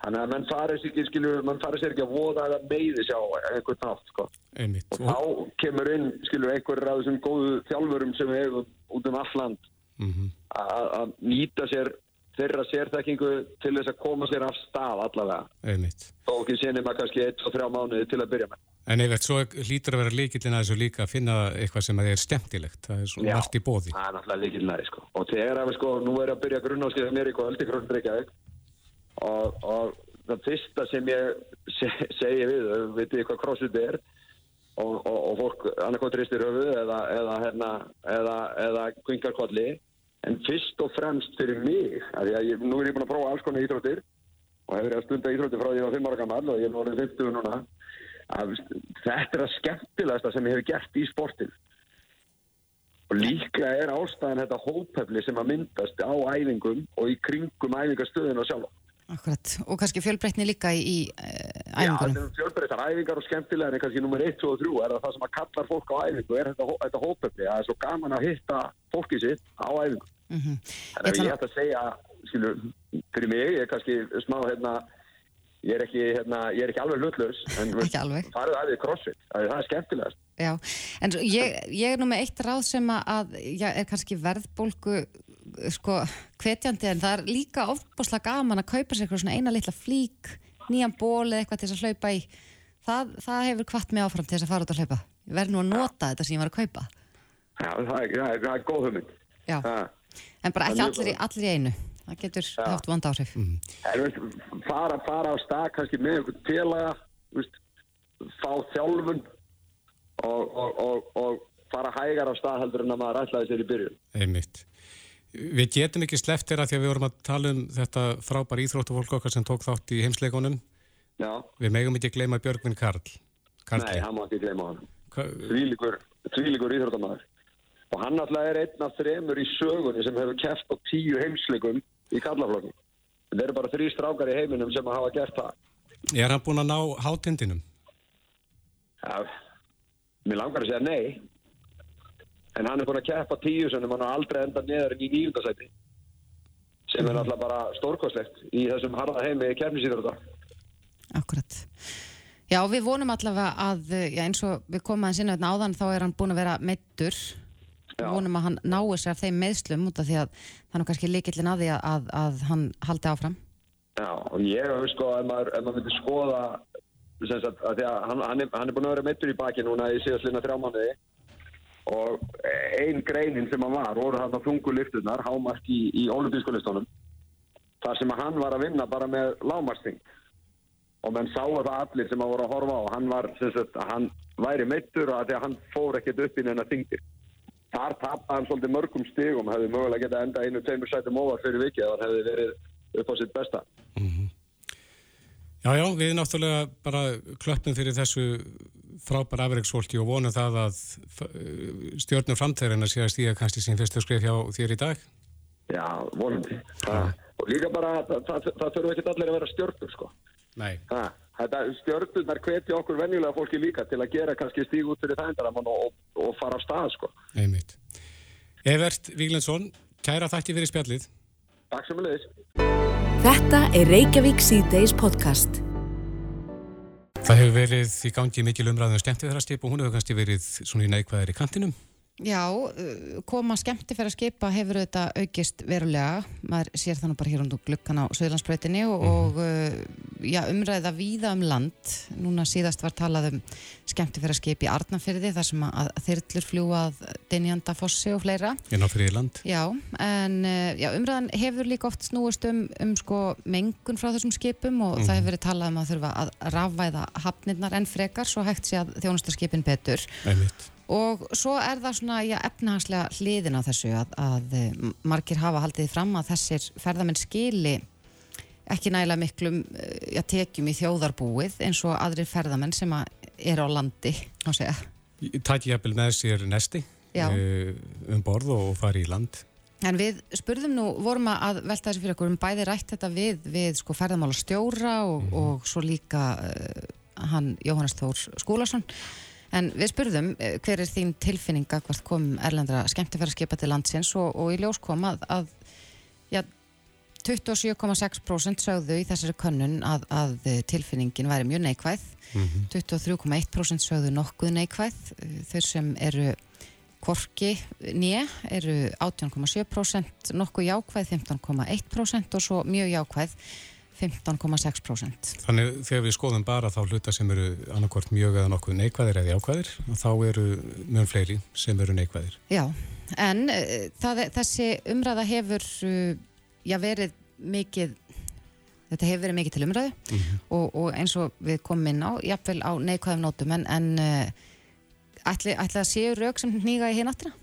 Þannig að mann farið sér ekki, skilju, mann farið sér ekki að voða eða meiði sjá einhvern nátt, sko. Einmitt. Og þá kemur inn, skilju, einhverjir af þessum góðu þjálfurum sem við hefum út um alland mm -hmm. að nýta sér þeirra sérþekkingu til þess að koma sér af stað allavega. Einmitt. Þó ekki séni maður kannski 1-3 mánuði til að byrja með. En þetta svo hlýtur að vera líkillin að þessu líka að finna eitthvað sem að er skemmtilegt, það er svona allt í bóði. Já, það er náttúrulega líkillin að það, sko. Og þegar að sko, nú er að byrja grunnáskið mér í kvöldi grunndreikjaðið og, og það fyrsta sem ég se, segi við, veitu hvað crossfit er og, og, og fólk annarkot ristir höfu eða eða, hérna, eða, eða kvingar kolli en fyrst og fremst fyrir mig að ég, nú er ég búin að prófa alls konar íþróttir og hefur ég að stunda íþróttir frá því að ég var 5 ára gammal og ég er nú orðið 50 núna að þetta er að skemmtilegasta sem ég hef gert í sportin og líka er ástæðan þetta hópefli sem að myndast á æfingum og í kringum æfingastöðinu og sjálf Akkurat, og kannski fjölbreytni líka í, í uh, æfingunum. Já, fjölbreyttar æfingar og skemmtilega en kannski nummer 1, 2 og 3 er það sem að kallar fólk á æfingu, er þetta, þetta hópefli, það er svo gaman að hitta fólkið sitt á æfingu. Mm -hmm. Þannig að ég ætti að segja, skilu, fyrir mig, ég er kannski smá, hérna, ég er ekki, hérna, ég er ekki alveg hlutlaus, en farið aðeins crossfit, það er skemmtilegast. Já, en ég, ég er nú með eitt ráð sem að, já, er kannski verðbólgu sko hvetjandi en það er líka ofbúslega gaman að kaupa sér eitthvað svona eina litla flík, nýjan ból eða eitthvað til þess að hlaupa í. Það, það hefur kvart mig áfram til þess að fara út að hlaupa. Ég verði nú að nota þetta sem ég var að kaupa. Já, það er, það er, það er góð hugmynd. Já, en bara ekki allir í, allir í einu. Það getur Já. haft vond áhrif. Mm. fara, fara á stað kannski með einhvern félaga veist, fá þjálfun og, og, og, og fara hægar á stað heldur en að maður ætlaði sér í byrjun. Einmitt Við getum ekki sleft þér að því að við vorum að tala um þetta frábær íþróttufólk okkar sem tók þátt í heimsleikonum. Já. Við megum ekki gleyma Björgvin Karl. Karli. Nei, hann má ekki gleyma hann. Þvílikur íþróttamæður. Og hann alltaf er einn af þremur í sögunni sem hefur kæft á tíu heimsleikum í Karlaflokkin. Það eru bara þrý strákar í heiminum sem hafa gert það. Er hann búin að ná hátindinum? Já, mér langar að segja nei en hann er búin að keppa tíu sem hann aldrei endað neður en í nýjundasæti sem er alltaf bara stórkoslegt í þessum harða heimi keppnisýður Akkurat. Já, við vonum allavega að já, eins og við komum aðeins inn á þetta áðan þá er hann búin að vera meittur við vonum að hann nái sér af þeim meðslum út af því að það er kannski líkillin að því að, að, að hann haldi áfram. Já, og ég hef sko ef maður, ef maður myndir skoða að, að hann, hann, er, hann er búin að vera meittur í baki núna í síðast lina þrjá manniði og einn greinin sem hann var voru á þunguliftunar hámark í, í olimpískulistónum þar sem hann var að vinna bara með lámarsting og menn sáu það allir sem hann voru að horfa á hann var, sagt, hann væri meittur og að að hann fór ekkert upp í neina þingir þar tapði hann svolítið mörgum stigum hefði mögulega getað enda einu, tveimur sætum ofar fyrir vikið hann hefði verið upp á sitt besta. Mm -hmm. Já, já, við náttúrulega bara klöppum fyrir þessu frábæra afreiksfólki og vonum það að stjórnum framtæðurinn að sé að stíða kannski sín fyrstu skrif hjá þér í dag. Já, vonandi. Það, og líka bara, það, það, það þurfu ekki allir að vera stjórnum, sko. Nei. Það, þetta stjórnurnar hvetja okkur venjulega fólki líka til að gera kannski stíg út fyrir þægndaramann og, og, og fara á stað, sko. Einmitt. Evert Víglensson, kæra þakki fyrir spjallið. Takk sem að leiðis. Þetta er Reykjavík C-Days podcast. Það hefur verið í gangi mikil umræðum að skipa og hún hefur kannski verið svona í neikvæðir í kantinum. Já, uh, koma skemmti fyrir að skipa hefur þetta aukist verulega maður sér þannig bara hér um glukkan á Söðlandsbreytinni og, Mhm. og uh, já, umræða víða um land núna síðast var talað um skemmti fyrir að skipa í Arnafyrði þar sem að þyrlur fljúað Dinjanda Fossi og fleira Inn á Fríðland. Já, en uh, já, umræðan hefur líka oft snúist um, um sko mengun frá þessum skipum og það hefur verið talað um að þurfa að rafvæða hafnirnar en frekar svo hægt sé að þjónustarskipin betur Einmitt. Og svo er það svona já, efnahagslega hliðin á þessu að, að eh, margir hafa haldið fram að þessir ferðamenn skili ekki nægilega miklum eh, já, tekjum í þjóðarbúið eins og aðrir ferðamenn sem að eru á landi. Takk ég jafnvel með sér nesti Já. uh, um borð og fari í land. En við spurðum nú, vorum að velta þessu fyrir okkur um bæði rætt þetta við, við sko ferðamála stjóra og, og svo líka uh, hann Jóhannes Þór Skúlason. En við spurðum uh, hver er þín tilfinninga hvert kom erlendra skemmtifæraskipa til landsins og, og í ljós kom að, að já, 27,6% sögðu í þessari könnun að, að tilfinningin væri mjög neikvæð. 23,1% sögðu nokkuð neikvæð. Þeir sem eru Korki nýja eru 18,7%, nokkuð jákvæð 15,1% og svo mjög jákvæð 15,6%. Þannig þegar við skoðum bara þá hluta sem eru annarkort mjög eða nokkuð neikvæðir eða jákvæðir, þá eru mjög fleiri sem eru neikvæðir. Já, en uh, það, þessi umræða hefur uh, já, verið mikið, þetta hefur verið mikið til umræðu og, og eins og við komum inn á, jafnvel á neikvæðum nótum, en, en uh, ætli, ætli að séu rauk sem hníga í hináttina?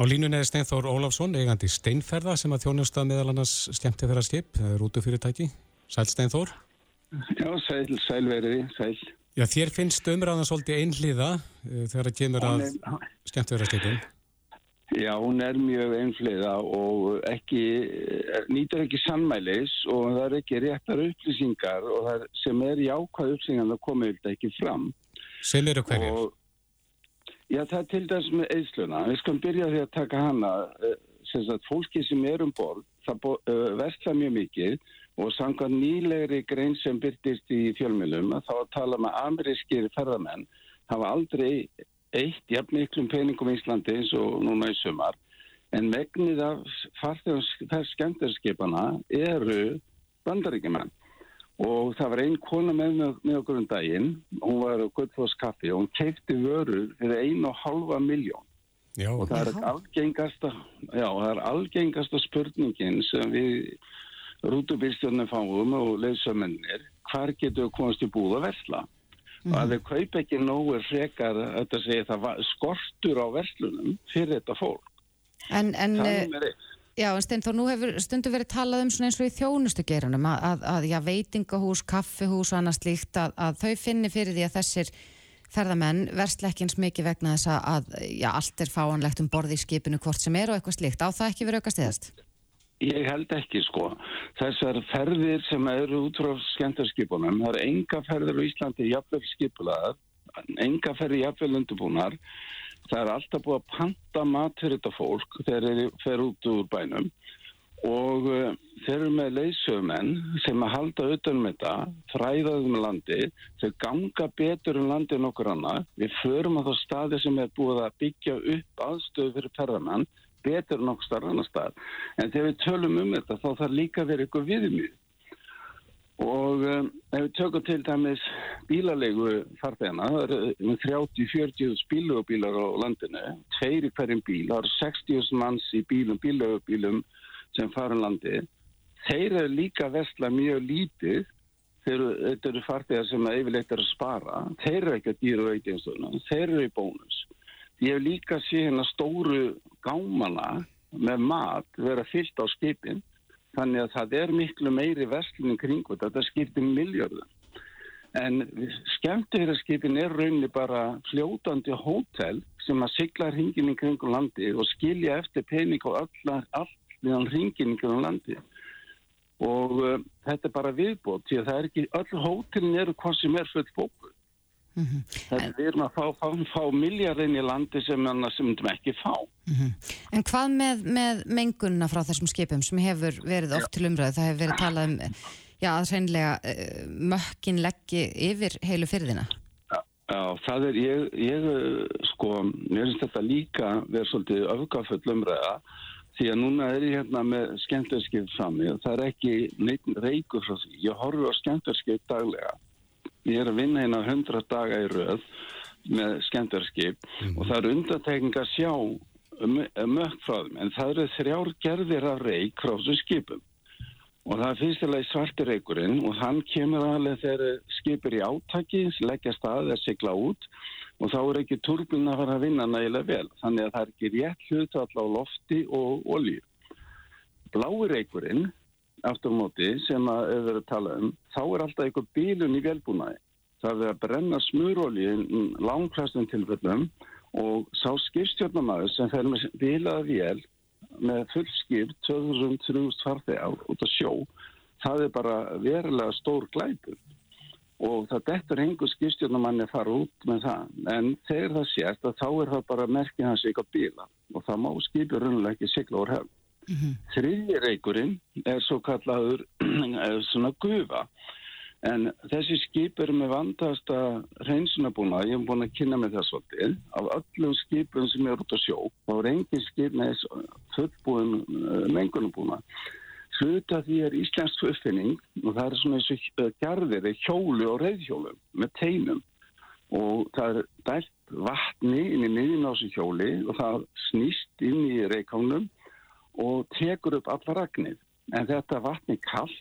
Á línunni er Steinþór Ólafsson, eigandi Steinferða sem að þjónusta meðal annars skemmti fyrir að skip, rútufyrirtæki. Sæl Steinþór. Já, sæl, sæl veriði, sæl. Já, þér finnst umræðan svolítið einhliða uh, þegar það kemur að er- skipum. Já, hún er mjög einfliða og ekki, nýtur ekki sannmælis og það er ekki réttar upplýsingar og það sem er jákvæð upplýsingar það komið þetta ekki fram. Sem eru hverjir? Já, það er til dæs með eðsluna. Við skulum byrja því að taka hana, eh, sem sagt, fólki sem er um borð, það bo, versla mjög mikið og samkvæmt nýlegri grein sem byrtist í fjölmjölum að þá að tala með amerískir ferðamenn hafa aldrei eitt jafn miklum peningum í Íslandi eins og núna í sumar. En megnið af farþegum skemmtarskipana eru bandaríkjumenn og það var einn kona með, með, okkur um daginn, hún var á Guðfoss kaffi og hún keipti vörur fyrir einu og halva miljón Já, og það er algengasta já, það er algengasta spurningin sem við rútubýrstjórnum fáum og leysumennir hvar getur við komast í búð að versla og að þau kaup ekki nógu frekar þetta segja það skortur á verslunum fyrir þetta fólk En, en, eh, Já, en Steinþór, nú hefur stundu verið talað um svona eins og í þjónustugeiranum að, að, að já, veitingahús, kaffihús og annað slíkt að, að þau finni fyrir því að þessir ferðamenn versla ekki eins mikið vegna þess að, að já, allt er fáanlegt um borði í skipinu hvort sem er og eitthvað slíkt. Á það ekki verið aukast eðast? Ég held ekki sko. Þessar ferðir sem eru út frá skemmtarskipunum, það eru enga ferðir á Íslandi jafnvel skipulaðar, enga ferðir jafnvel undirbúnar. Það er alltaf búið að panta mat fyrir þetta fólk þegar þeir fer út úr bænum og uh, þeir eru með leysöfumenn sem að halda utanum þetta, fræðaðum um landi, þau ganga betur um landi en okkur annað. Við förum á þá staði sem er búið að byggja upp aðstöðu fyrir ferðamenn betur en okkur starf annar stað. En þegar við tölum um þetta þá þarf líka að vera ykkur viðmið. Og um, ef við tökum til dæmis bílalegu farþegana, það eru um 30-40 bílugubílar á landinu, tveir í hverjum bíl, það eru 60 manns í bílum, bílugubílum sem fara um landi. Þeir eru líka að vesla mjög lítið, eru, þetta eru farþegar sem að yfirleitt eru að spara, þeir eru ekki að dýra veikinstöðuna, þeir eru í bónus. Ég hef líka sé hérna stóru gámana með mat vera fyllt á skipin þannig að það er miklu meiri verslunni kringu þetta skiptir miljörðum En skemmtiheraskipin er rauninni bara fljótandi hótel sem að sigla hringin í kringum landi og skilja eftir pening og allar, allir hringin í kringum landi. Og uh, þetta er bara viðbót, því að það er ekki, öll hótelin eru hvað sem er fullt fókur. Mm -hmm. Er við erum að fá, fá, fá miljardin í landi sem annars sem við ekki fá. Mm -hmm. En hvað með, með mengunna frá þessum skipum sem hefur verið oft til umröðu? Það hefur verið talað um já, að hreinlega uh, mökkin leggji yfir heilu fyrðina. Já, já, það er, ég, ég sko, mér finnst þetta líka verið svolítið öfgaföll umræða því að núna er ég hérna með skemmtarskip frammi og það er ekki neitt reyku frá því. Ég horfi á skemmtarskip daglega. Ég er að vinna hérna 100 daga í röð með skemmtarskip mm. og það er undantekning að sjá mökk frá þeim en það eru þrjár gerðir af reyk frá þessu skipum og það er fyrstilega svartireikurinn og hann kemur alveg þegar skipir í átaki, leggja stað eða sigla út og þá er ekki turbin að fara að vinna nægilega vel þannig að það er ekki rétt hlutall á lofti og olju. Bláireikurinn, aftur móti sem að við verðum að tala um, þá er alltaf eitthvað bílun í velbúnaði. Það er að brenna smurolju langklastum tilfellum og sá skipstjórnamaður sem fer með bílaða vél með fullskip 2000-3000 farþegar út á sjó það er bara verulega stór glæpur. Og það dettur hengur skipstjórnumanni að fara út með það. En þegar það sést að þá er það bara merkið hans eitthvað bíla og það má skipur runnulega ekki sigla úr hefn mm -hmm. þriðji reikurinn er svo kallaður svona gufa En þessi skip eru með vandasta reynsunabúna, ég hef búin að kynna með það svolítið, af öllum skipum sem eru út á sjó, þá er engin skip með fullbúin uh, mengunabúna. Hluta því er Íslands uppfinning og það er svona eins og gerðir, hjólu og reyðhjólu með teinum og það er dælt vatni inn í miðin á þessu hjóli og það snýst inn í reykánum og tekur upp alla ragnir. En þetta vatni kallt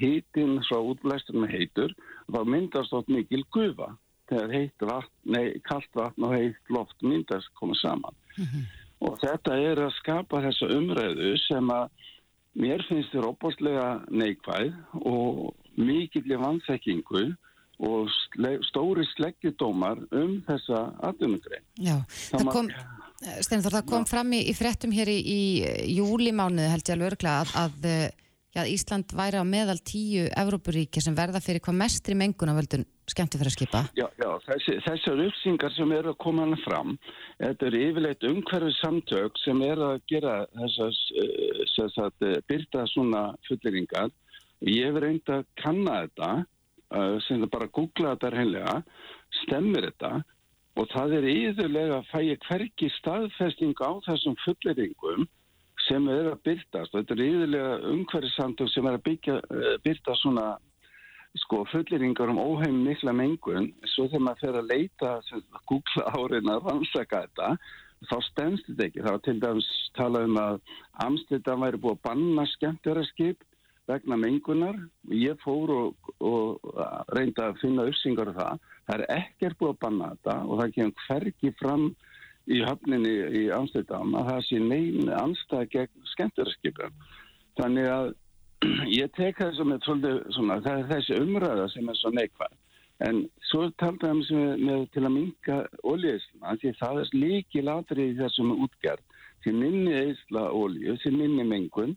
hítinn svo útblæstur með heitur þá myndast átt mikil gufa þegar heitt vatn, nei, kallt vatn og heitt loft myndast koma saman mm -hmm. og þetta er að skapa þessa umræðu sem að mér finnst þér opastlega neikvæð og mikill vannþekkingu og stóri sleggjudómar um þessa aðdunugrein Já, það, kom Steinþór, það kom fram í, í frettum hér í, í júlimánuði held ég alveg örgla að, að já, Ísland væri á meðal tíu Evrópuríki sem verða fyrir hvað mestri mengun á völdun skemmti fyrir að skipa? Já, já þessi, þessar uppsingar sem eru að koma hana fram, þetta er yfirleitt umhverfið samtök sem er að gera þessas, þess eh, að eh, byrta svona fulleringar. Ég hef reynd að kanna þetta, eh, sem það bara googla þetta reynlega, stemmir þetta og það er yfirlega að fæja hverki staðfesting á þessum fulleringum sem er að byrtast. Þetta er yfirlega umhverfissamtök sem er að byggja, eh, byrta svona sko, fulleringar um óheim mikla mengun. Svo þegar maður fer að leita, að googla áriðin að rannsaka þetta, þá stennst þetta ekki. Það var til dæmis talað um að Amsterdam væri búið að banna skemmtjara skip vegna mengunar. Ég fór og, og reynda að finna uppsingar af það. Það er ekkert búið að banna þetta og það kemur hverki fram í höfninni í Amsterdam að það sé neyn anstæð gegn skemmtverðarskipum. Þannig að ég tek það sem er svolítið svona, það er þessi umræða sem er svo neikvæð. En svo taldaðum við með til að minka oljeisla, því það er líki latri í þessum útgerð til minni eisla olju, til minni mengun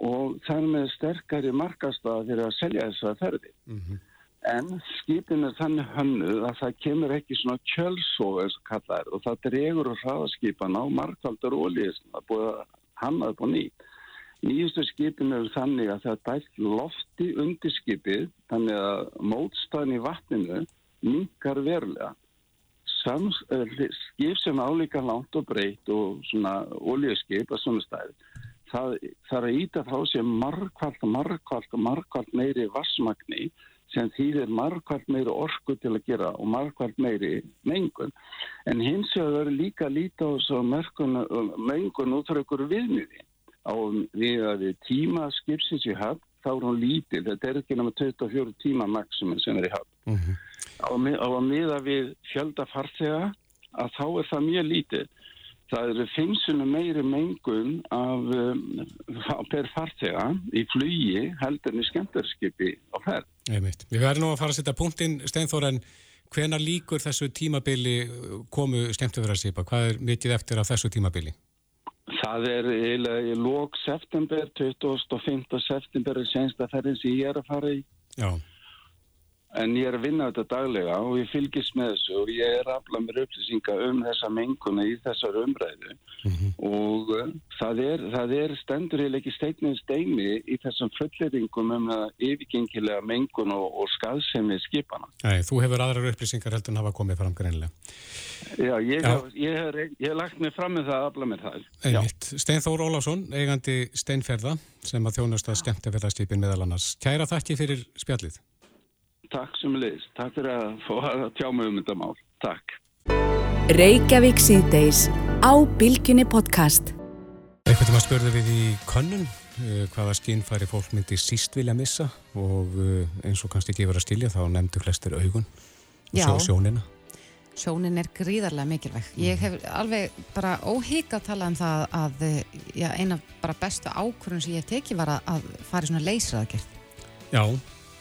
og er með sterkari markastað fyrir að selja þessa ferði. Mm -hmm. En skipin er þannig hönnuð að það kemur ekki svona kjölsóð eins og kallar og það dregur og hraðaskipan á markvaldar ólið sem það búið að hamnaði på nýtt. Nýjustu skipin eru þannig að það dælt lofti undir skipið þannig að mótstæðin í vatninu minkar verulega. Sams, skip sem álíka langt og breytt og svona ólíðskip að svona stæði það, það er að íta frá sér markvald, markvald, markvald meiri vassmagni sem þýðir margkvært meiri orku til að gera og margkvært meiri mengun. En hins vegar líka lítið á þessu mengun út frá ykkur viðmiði. Á við að við tíma skipsins í hafn, þá er hún lítið. Þetta er ekki náma 24 tíma maksimum sem er í hafn. Mm -hmm. Á að miða við fjölda farþega að þá er það mjög lítið. Það eru fimmsunum meiri mengun af um, per farþega í flugi heldur en í skemmtarskipi á ferð. Við verðum nú að fara að setja punktinn, Steinþór, en hvena líkur þessu tímabili komu skemmtufæðarskipa? Hvað er mikið eftir af þessu tímabili? Það er í lók september, 25. september er sensta ferðin sem ég er að fara í. Já. En ég er að vinna þetta daglega og ég fylgist með þessu og ég er aflað mér upplýsinga um þessa menguna í þessar umræðu Mm -hmm. og uh, það er, það er stendur eða ekki steitnið steini í þessum fulleringgum um að yfirgengilega mengun og, og skaðsemi skipana. Nei, þú hefur aðrar upplýsingar heldur en hafa komið fram greinlega. Já, ég hef, lagt mig fram með það að afla mér það. Steinþór Ólafsson, eigandi Steinferða, sem að þjónast að skemmtufæðarskipin meðal annars. Kæra þakki fyrir spjallið. Takk sem leys. Takk fyrir að fá að tjá mig um þetta mál. Takk. Reykjavík síðdeis á Bilginni podcast. Eitthvað tíma spurðu við í könnun uh, hvaða skinnfæri fólk myndi síst vilja missa og uh, eins og kannski ekki verið að stilja þá nefndu flestir augun og Já. sjó sjónina. Sjónin er gríðarlega mikilvæg. Ég hef alveg bara óhygg að tala um það að eh, já, eina bara bestu ákvörðun sem ég hef tekið var að, að fara í svona leysraðgerð. Já,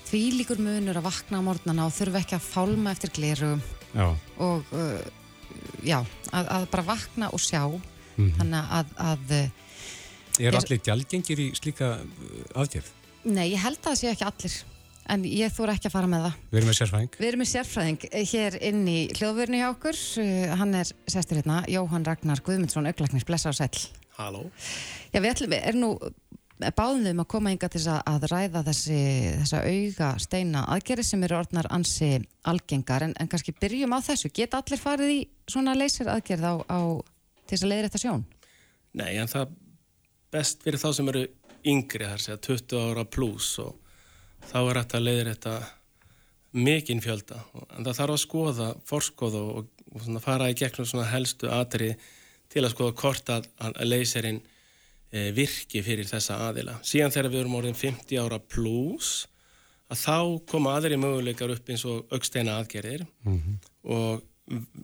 Því líkur munur að vakna á morgnana og þurfa ekki að fálma eftir gleru já, og uh, já, að, að bara vakna og sjá. Mhm. Þannig að, að eh, er Er- allir gjaldgengir í slíka uh, aðgerð? nei, ég held að það sé ekki allir. En ég þóra ekki að fara með það. Við erum með sérfæðing. Við erum með sérfræðing hér inn í hljóðvörni hjá okkur. Uh, hann er sestur hérna, Jóhann Ragnar Guðmundsson, auglagnis, blessa og sæll. Halló. Já, við ætlum, er nú báðum um að koma yngar til að, ræða þessi, þessa auga steina aðgerið sem eru orðnar ansi algengar en, en kannski byrjum á þessu. Geta allir farið í svona leysir aðgerð á, á til þess að leiðir þetta sjón? Nei, en það best fyrir þá sem eru yngri þar segja 20 ára pluss og þá er þetta leiðir þetta mikinn fjölda en það þarf að skoða, forskóða og, og fara í gegnum svona helstu atrið til að skoða hvort að, að leyserinn e, virki fyrir þessa aðila. Síðan þegar við erum orðin 50 ára pluss að þá koma aðri möguleikar upp eins og augsteina aðgerðir. Og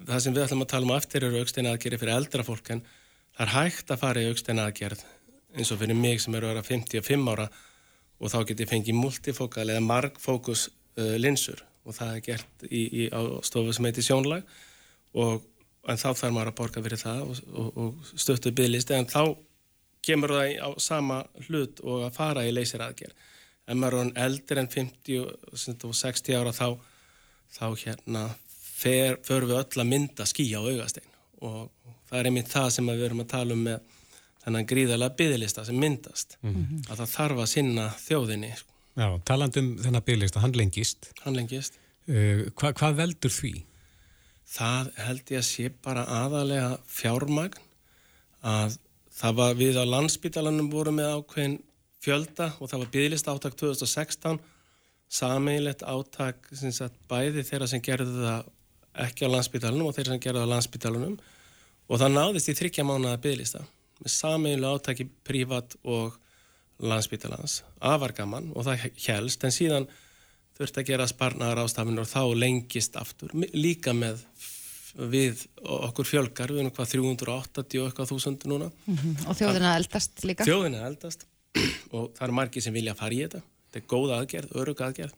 það sem við ætlum að tala um eftir eru augsteina aðgerðir fyrir eldra fólk en það er hægt að fara í augsteina aðgerð eins og fyrir mig sem eru að vera 55 ára og þá get ég fengið multifókal eða margfókus uh, linsur. Og það er gert í, í, stofu sem heitir sjónlag og en þá þarf maður að borga fyrir það og, og, og stöttu bygglisti en þá kemur það á sama hlut og að fara í leysir aðgerð. Ef maður er eldri en 50 og sem sagt, og 60 ára þá, þá hérna fer, förum við öll að mynda skí á augastein og það er einmitt það sem við erum að tala um með þennan gríðarlega byðlista sem myndast að það þarf að sinna þjóðinni sko. Já, talandi um þennan bygglista, hann lengist. hann lengist Uh, hva, hvað veldur því? það held ég að sé bara aðalega fjármagn að það var við á landsbítalanum voru með ákveðin fjölda og það var byggðlist átak 2016 sameigilegt sem sagt, bæði þeirra sem gerðu það ekki á landsbítalanum og þeirra sem gerðu það á landsbítalanum og það náðist í þryggja mánuða byggðlista með sameigilega átaki prívat og landsbítalans afar gaman og það helst en síðan þurfti að gera sparnaðar ástafinur og þá lengist aftur líka með f- við okkur fjölgar, við erum hvað 380 og eitthvað þúsund núna. Og þjóðina eldast líka? þjóðin er eldast. Og það eru margir sem vilja fara í þetta. Þetta er góð aðgerð, örug aðgerð.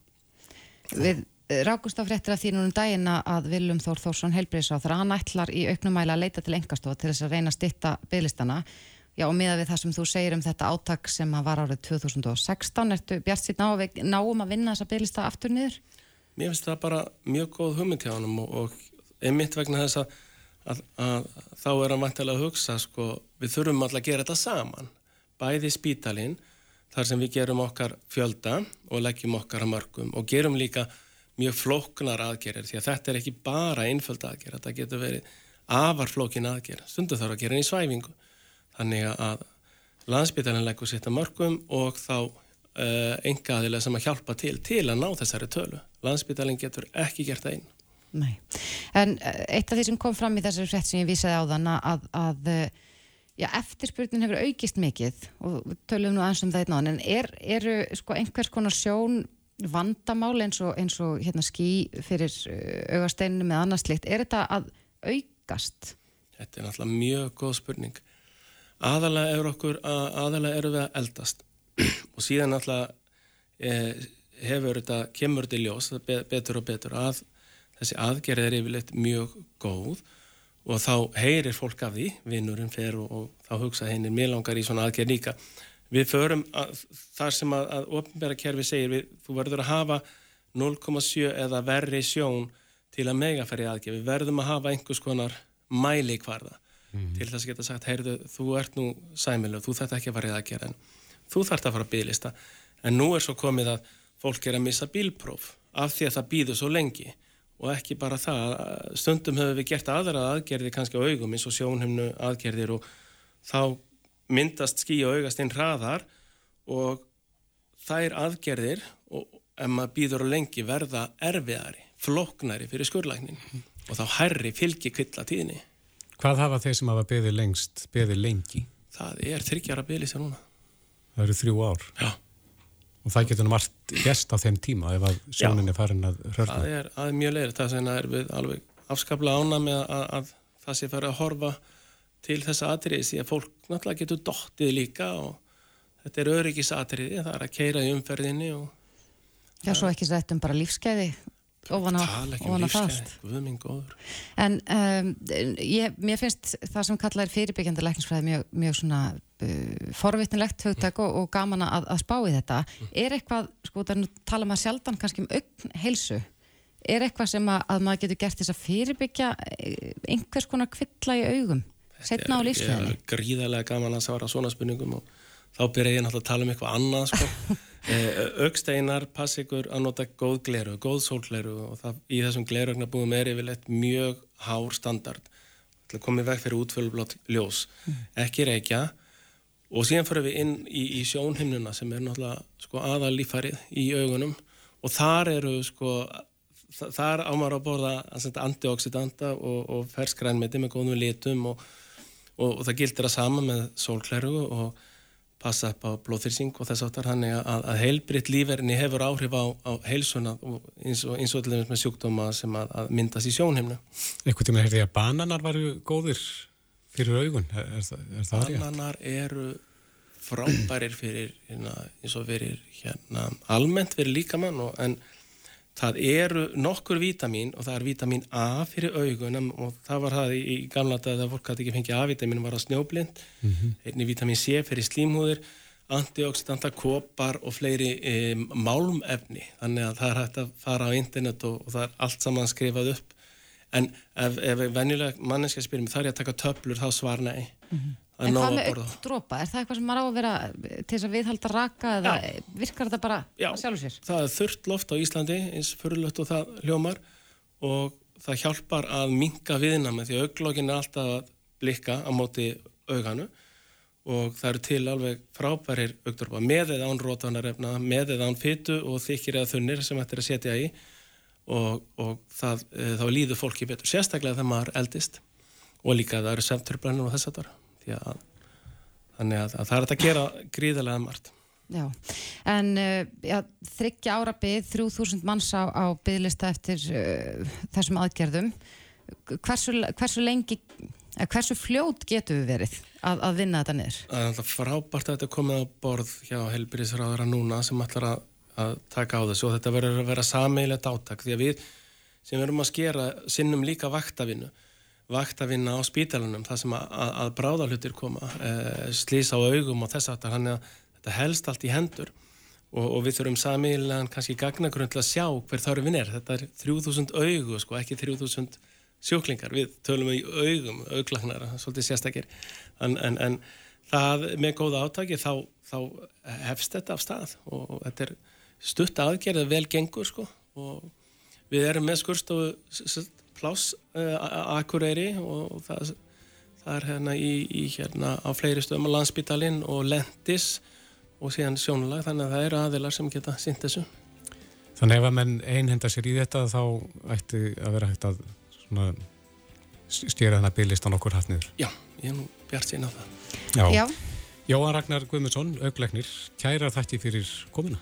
Við eh, rákumst á fréttir af því núna um daginn að Viljum Þór Þórsson heilbreyðsáþur hann ætlar í auknum mæla að leita til engastofa til þess að reyna að stytta bygglistana Já og miða við það sem þú segir um þetta átak sem að var árið 2016 ertu bjart sitt ná að náum að vinna þessa bygglista aftur niður? Mér finnst það bara mjög góð hugmynd hjá honum og, og einmitt vegna þess að, að, að þá er hann vantilega að hugsa sko, við þurfum alltaf að gera þetta saman bæði spítalinn þar sem við gerum okkar fjölda og leggjum okkar að mörgum og gerum líka mjög flóknar aðgerir því að þetta er ekki bara einföld aðgerð, þetta getur verið afar flókin aðgerð, stundu þarf að gera henni í svæfingu þannig að landsbytalinn leggur sitt að mörgum og þá uh, enga aðilega sem að hjálpa til til að ná þessari tölu. Landsbytalinn getur ekki gert það einn. Nei. En eh, eitt af því sem kom fram í þessari frétt sem ég vísaði á þann að, að eh, já, eftirspurnin hefur aukist mikið og við tölum nú aðeins um það einn en er, eru sko einhvers konar sjón vandamál eins og, eins og hérna skí fyrir uh, augasteinu með annars slikt, er þetta að aukast? Þetta er náttúrulega mjög góð spurning. Aðalega eru okkur, aðalega eru við að eldast og síðan náttúrulega eh, hefur þetta, kemur þetta í ljós betur og betur að þessi aðgerð er yfirleitt mjög góð og þá heyrir fólk af því, vinnurinn fer og, og þá hugsa hennir mér langar í svona aðgerð líka. Við förum að, þar sem að, að ofnbæra kerfi segir við, þú verður að hafa 0,7 eða verri sjón til að megafæri aðgerð. Við verðum að hafa einhvers konar mæli hvarða mm. til þess að geta sagt, heyrðu, þú ert nú sæmilu, þú þarf ekki að fara í aðgerð en þú þarf að fara að bygglista. En nú er svo komið að fólk er að missa bílpróf af því að það býður svo lengi og ekki bara það, stundum hefur við gert aðra aðgerði kannski á augum eins og sjónhemnu aðgerðir og þá myndast skí og augast einn hraðar og þær aðgerðir og ef maður býður á lengi verða erfiðari, floknari fyrir skurlæknin og þá herri fylgi kvilla tíðni. Hvað hafa þeir sem hafa beðið lengst, beðið lengi? Það er þryggjara beðlið sér núna. Það eru þrjú ár? Já. Og það getur margt gest á þeim tíma ef að sjónin er farin að hörna. Það er, að er mjög leir, það er við alveg afskapla ána með að, að það sé farið að horfa til þessa atriði því að fólk náttúrulega getur dottið líka og þetta er öryggisatriði, það er að keira í umferðinni og Já, svo ekki sætt um bara lífskeiði ofan að fast en um, ég, mér finnst það sem kallað er fyrirbyggjandi lækningsfræði mjög, mjög svona uh, forvitnilegt högtak og, og gaman að, að spá í þetta. Er eitthvað, sko það er nú tala maður sjaldan kannski um augn heilsu. Er eitthvað sem að, að maður getur gert þess að fyrirbyggja eh, einhvers konar kvilla í augum setna á lífsfræðinni Gríðarlega gaman að svara svona spurningum og þá byrja ég náttúrulega að tala um eitthvað annað sko. Eh, Ögsteinar pass ykkur að nota góð gleru, góð sólgleru og það, í þessum glerögnabúðum er yfirleitt mjög hár standard til að koma í veg fyrir útfjölublót ljós. Mm. ekki reykja. Og síðan fyrir við inn í, í sjónhimnuna sem er náttúrulega sko, aðal lífarið í augunum. Og þar eru sko þar ámar að borða antioxidanta og, og ferskrænmeti með góðum litum og, og, og það gildir að sama með sólgleru og passa upp á blóðþyrsing og þess aftar hann er að, að heilbritt lífverðinni hefur áhrif á, á heilsuna eins og eins og til dæmis með sjúkdóma sem að, að myndast í sjónhimnu. Eitthvað tíma hefði að bananar varu góðir fyrir augun, er, er, er það rétt? Bananar eru frábærir fyrir, hérna, eins og fyrir hérna, almennt fyrir líkamann og en það eru nokkur vítamin og það er vítamin A fyrir augunum og það var það í, gamla dag að fólk hætti ekki fengið A-vitamin var á snjóblind. Mm -hmm. einni vítamin C fyrir slímhúðir antioxidanta, kopar og fleiri e, málmefni. Þannig að það er hægt að fara á internet og, og það er allt saman skrifað upp. En ef, ef venjulega manneska spyrum þar er að taka töflur? þá svar nei. Mm -hmm. En hvað með augdrópa? Er það eitthvað sem maður á að vera til þess að viðhalda raka eða Já. virkar þetta bara Já. að sjálfu sér? Það er þurft loft á Íslandi eins fyrirlött og það hljómar og það hjálpar að minga viðna með því auglógin er alltaf að blikka á móti auganu og það eru til alveg frábærir augdrópa með eða án rótanarefna, með eða án fytu og þykir eða þunnir sem þetta er að setja í og, og það, e, þá líður fólki betur sérstaklega þegar maður eldist og líka það eru semturbrennur og þess að það að, þannig að, að það er að gera gríðarlega margt. Já, en uh, þryggja ára byggð, 3000 manns á, á bygglista eftir uh, þessum aðgerðum. Hversu, hversu lengi, hversu fljót getur við verið að, að vinna þetta niður? Það er frábært að þetta komið á borð hjá helbriðsráðara núna sem ætlar að, að taka á þessu og þetta verður að vera sameilegt áttak því að við sem verum að skera sinnum líka vaktavinnu vaktavinna á spítalunum þar sem að, að, að bráðalutir koma e, slýsa á augum og þess aftar hann er að þetta helst allt í hendur. Og, og við þurfum samiðilegan kannski gagnagrunn til að sjá hver þarfinn er. Þetta er 3000 augu sko, ekki 3000 sjúklingar, við tölum í augum auglagnar, svolítið sérstakir. En, en, en það með góða átaki þá, þá hefst þetta af stað. Og, og þetta er stutt aðgerð vel gengur sko. Og við erum með skurstofu pláss uh, Akureyri og það, það er hérna í, í hérna á fleiri stöðum á landsbytalinn og lendis og síðan sjónulag þannig að það eru aðilar sem geta synt þessu. Þannig ef að menn einhenda sér í þetta þá ætti að vera hægt að stýra þennan bygglist á nokkur hatt niður. Já, ég er nú bjart sín á það. Já. Já. Jóhann Ragnar Guðmundsson, augleiknir, kæra þætti fyrir komuna.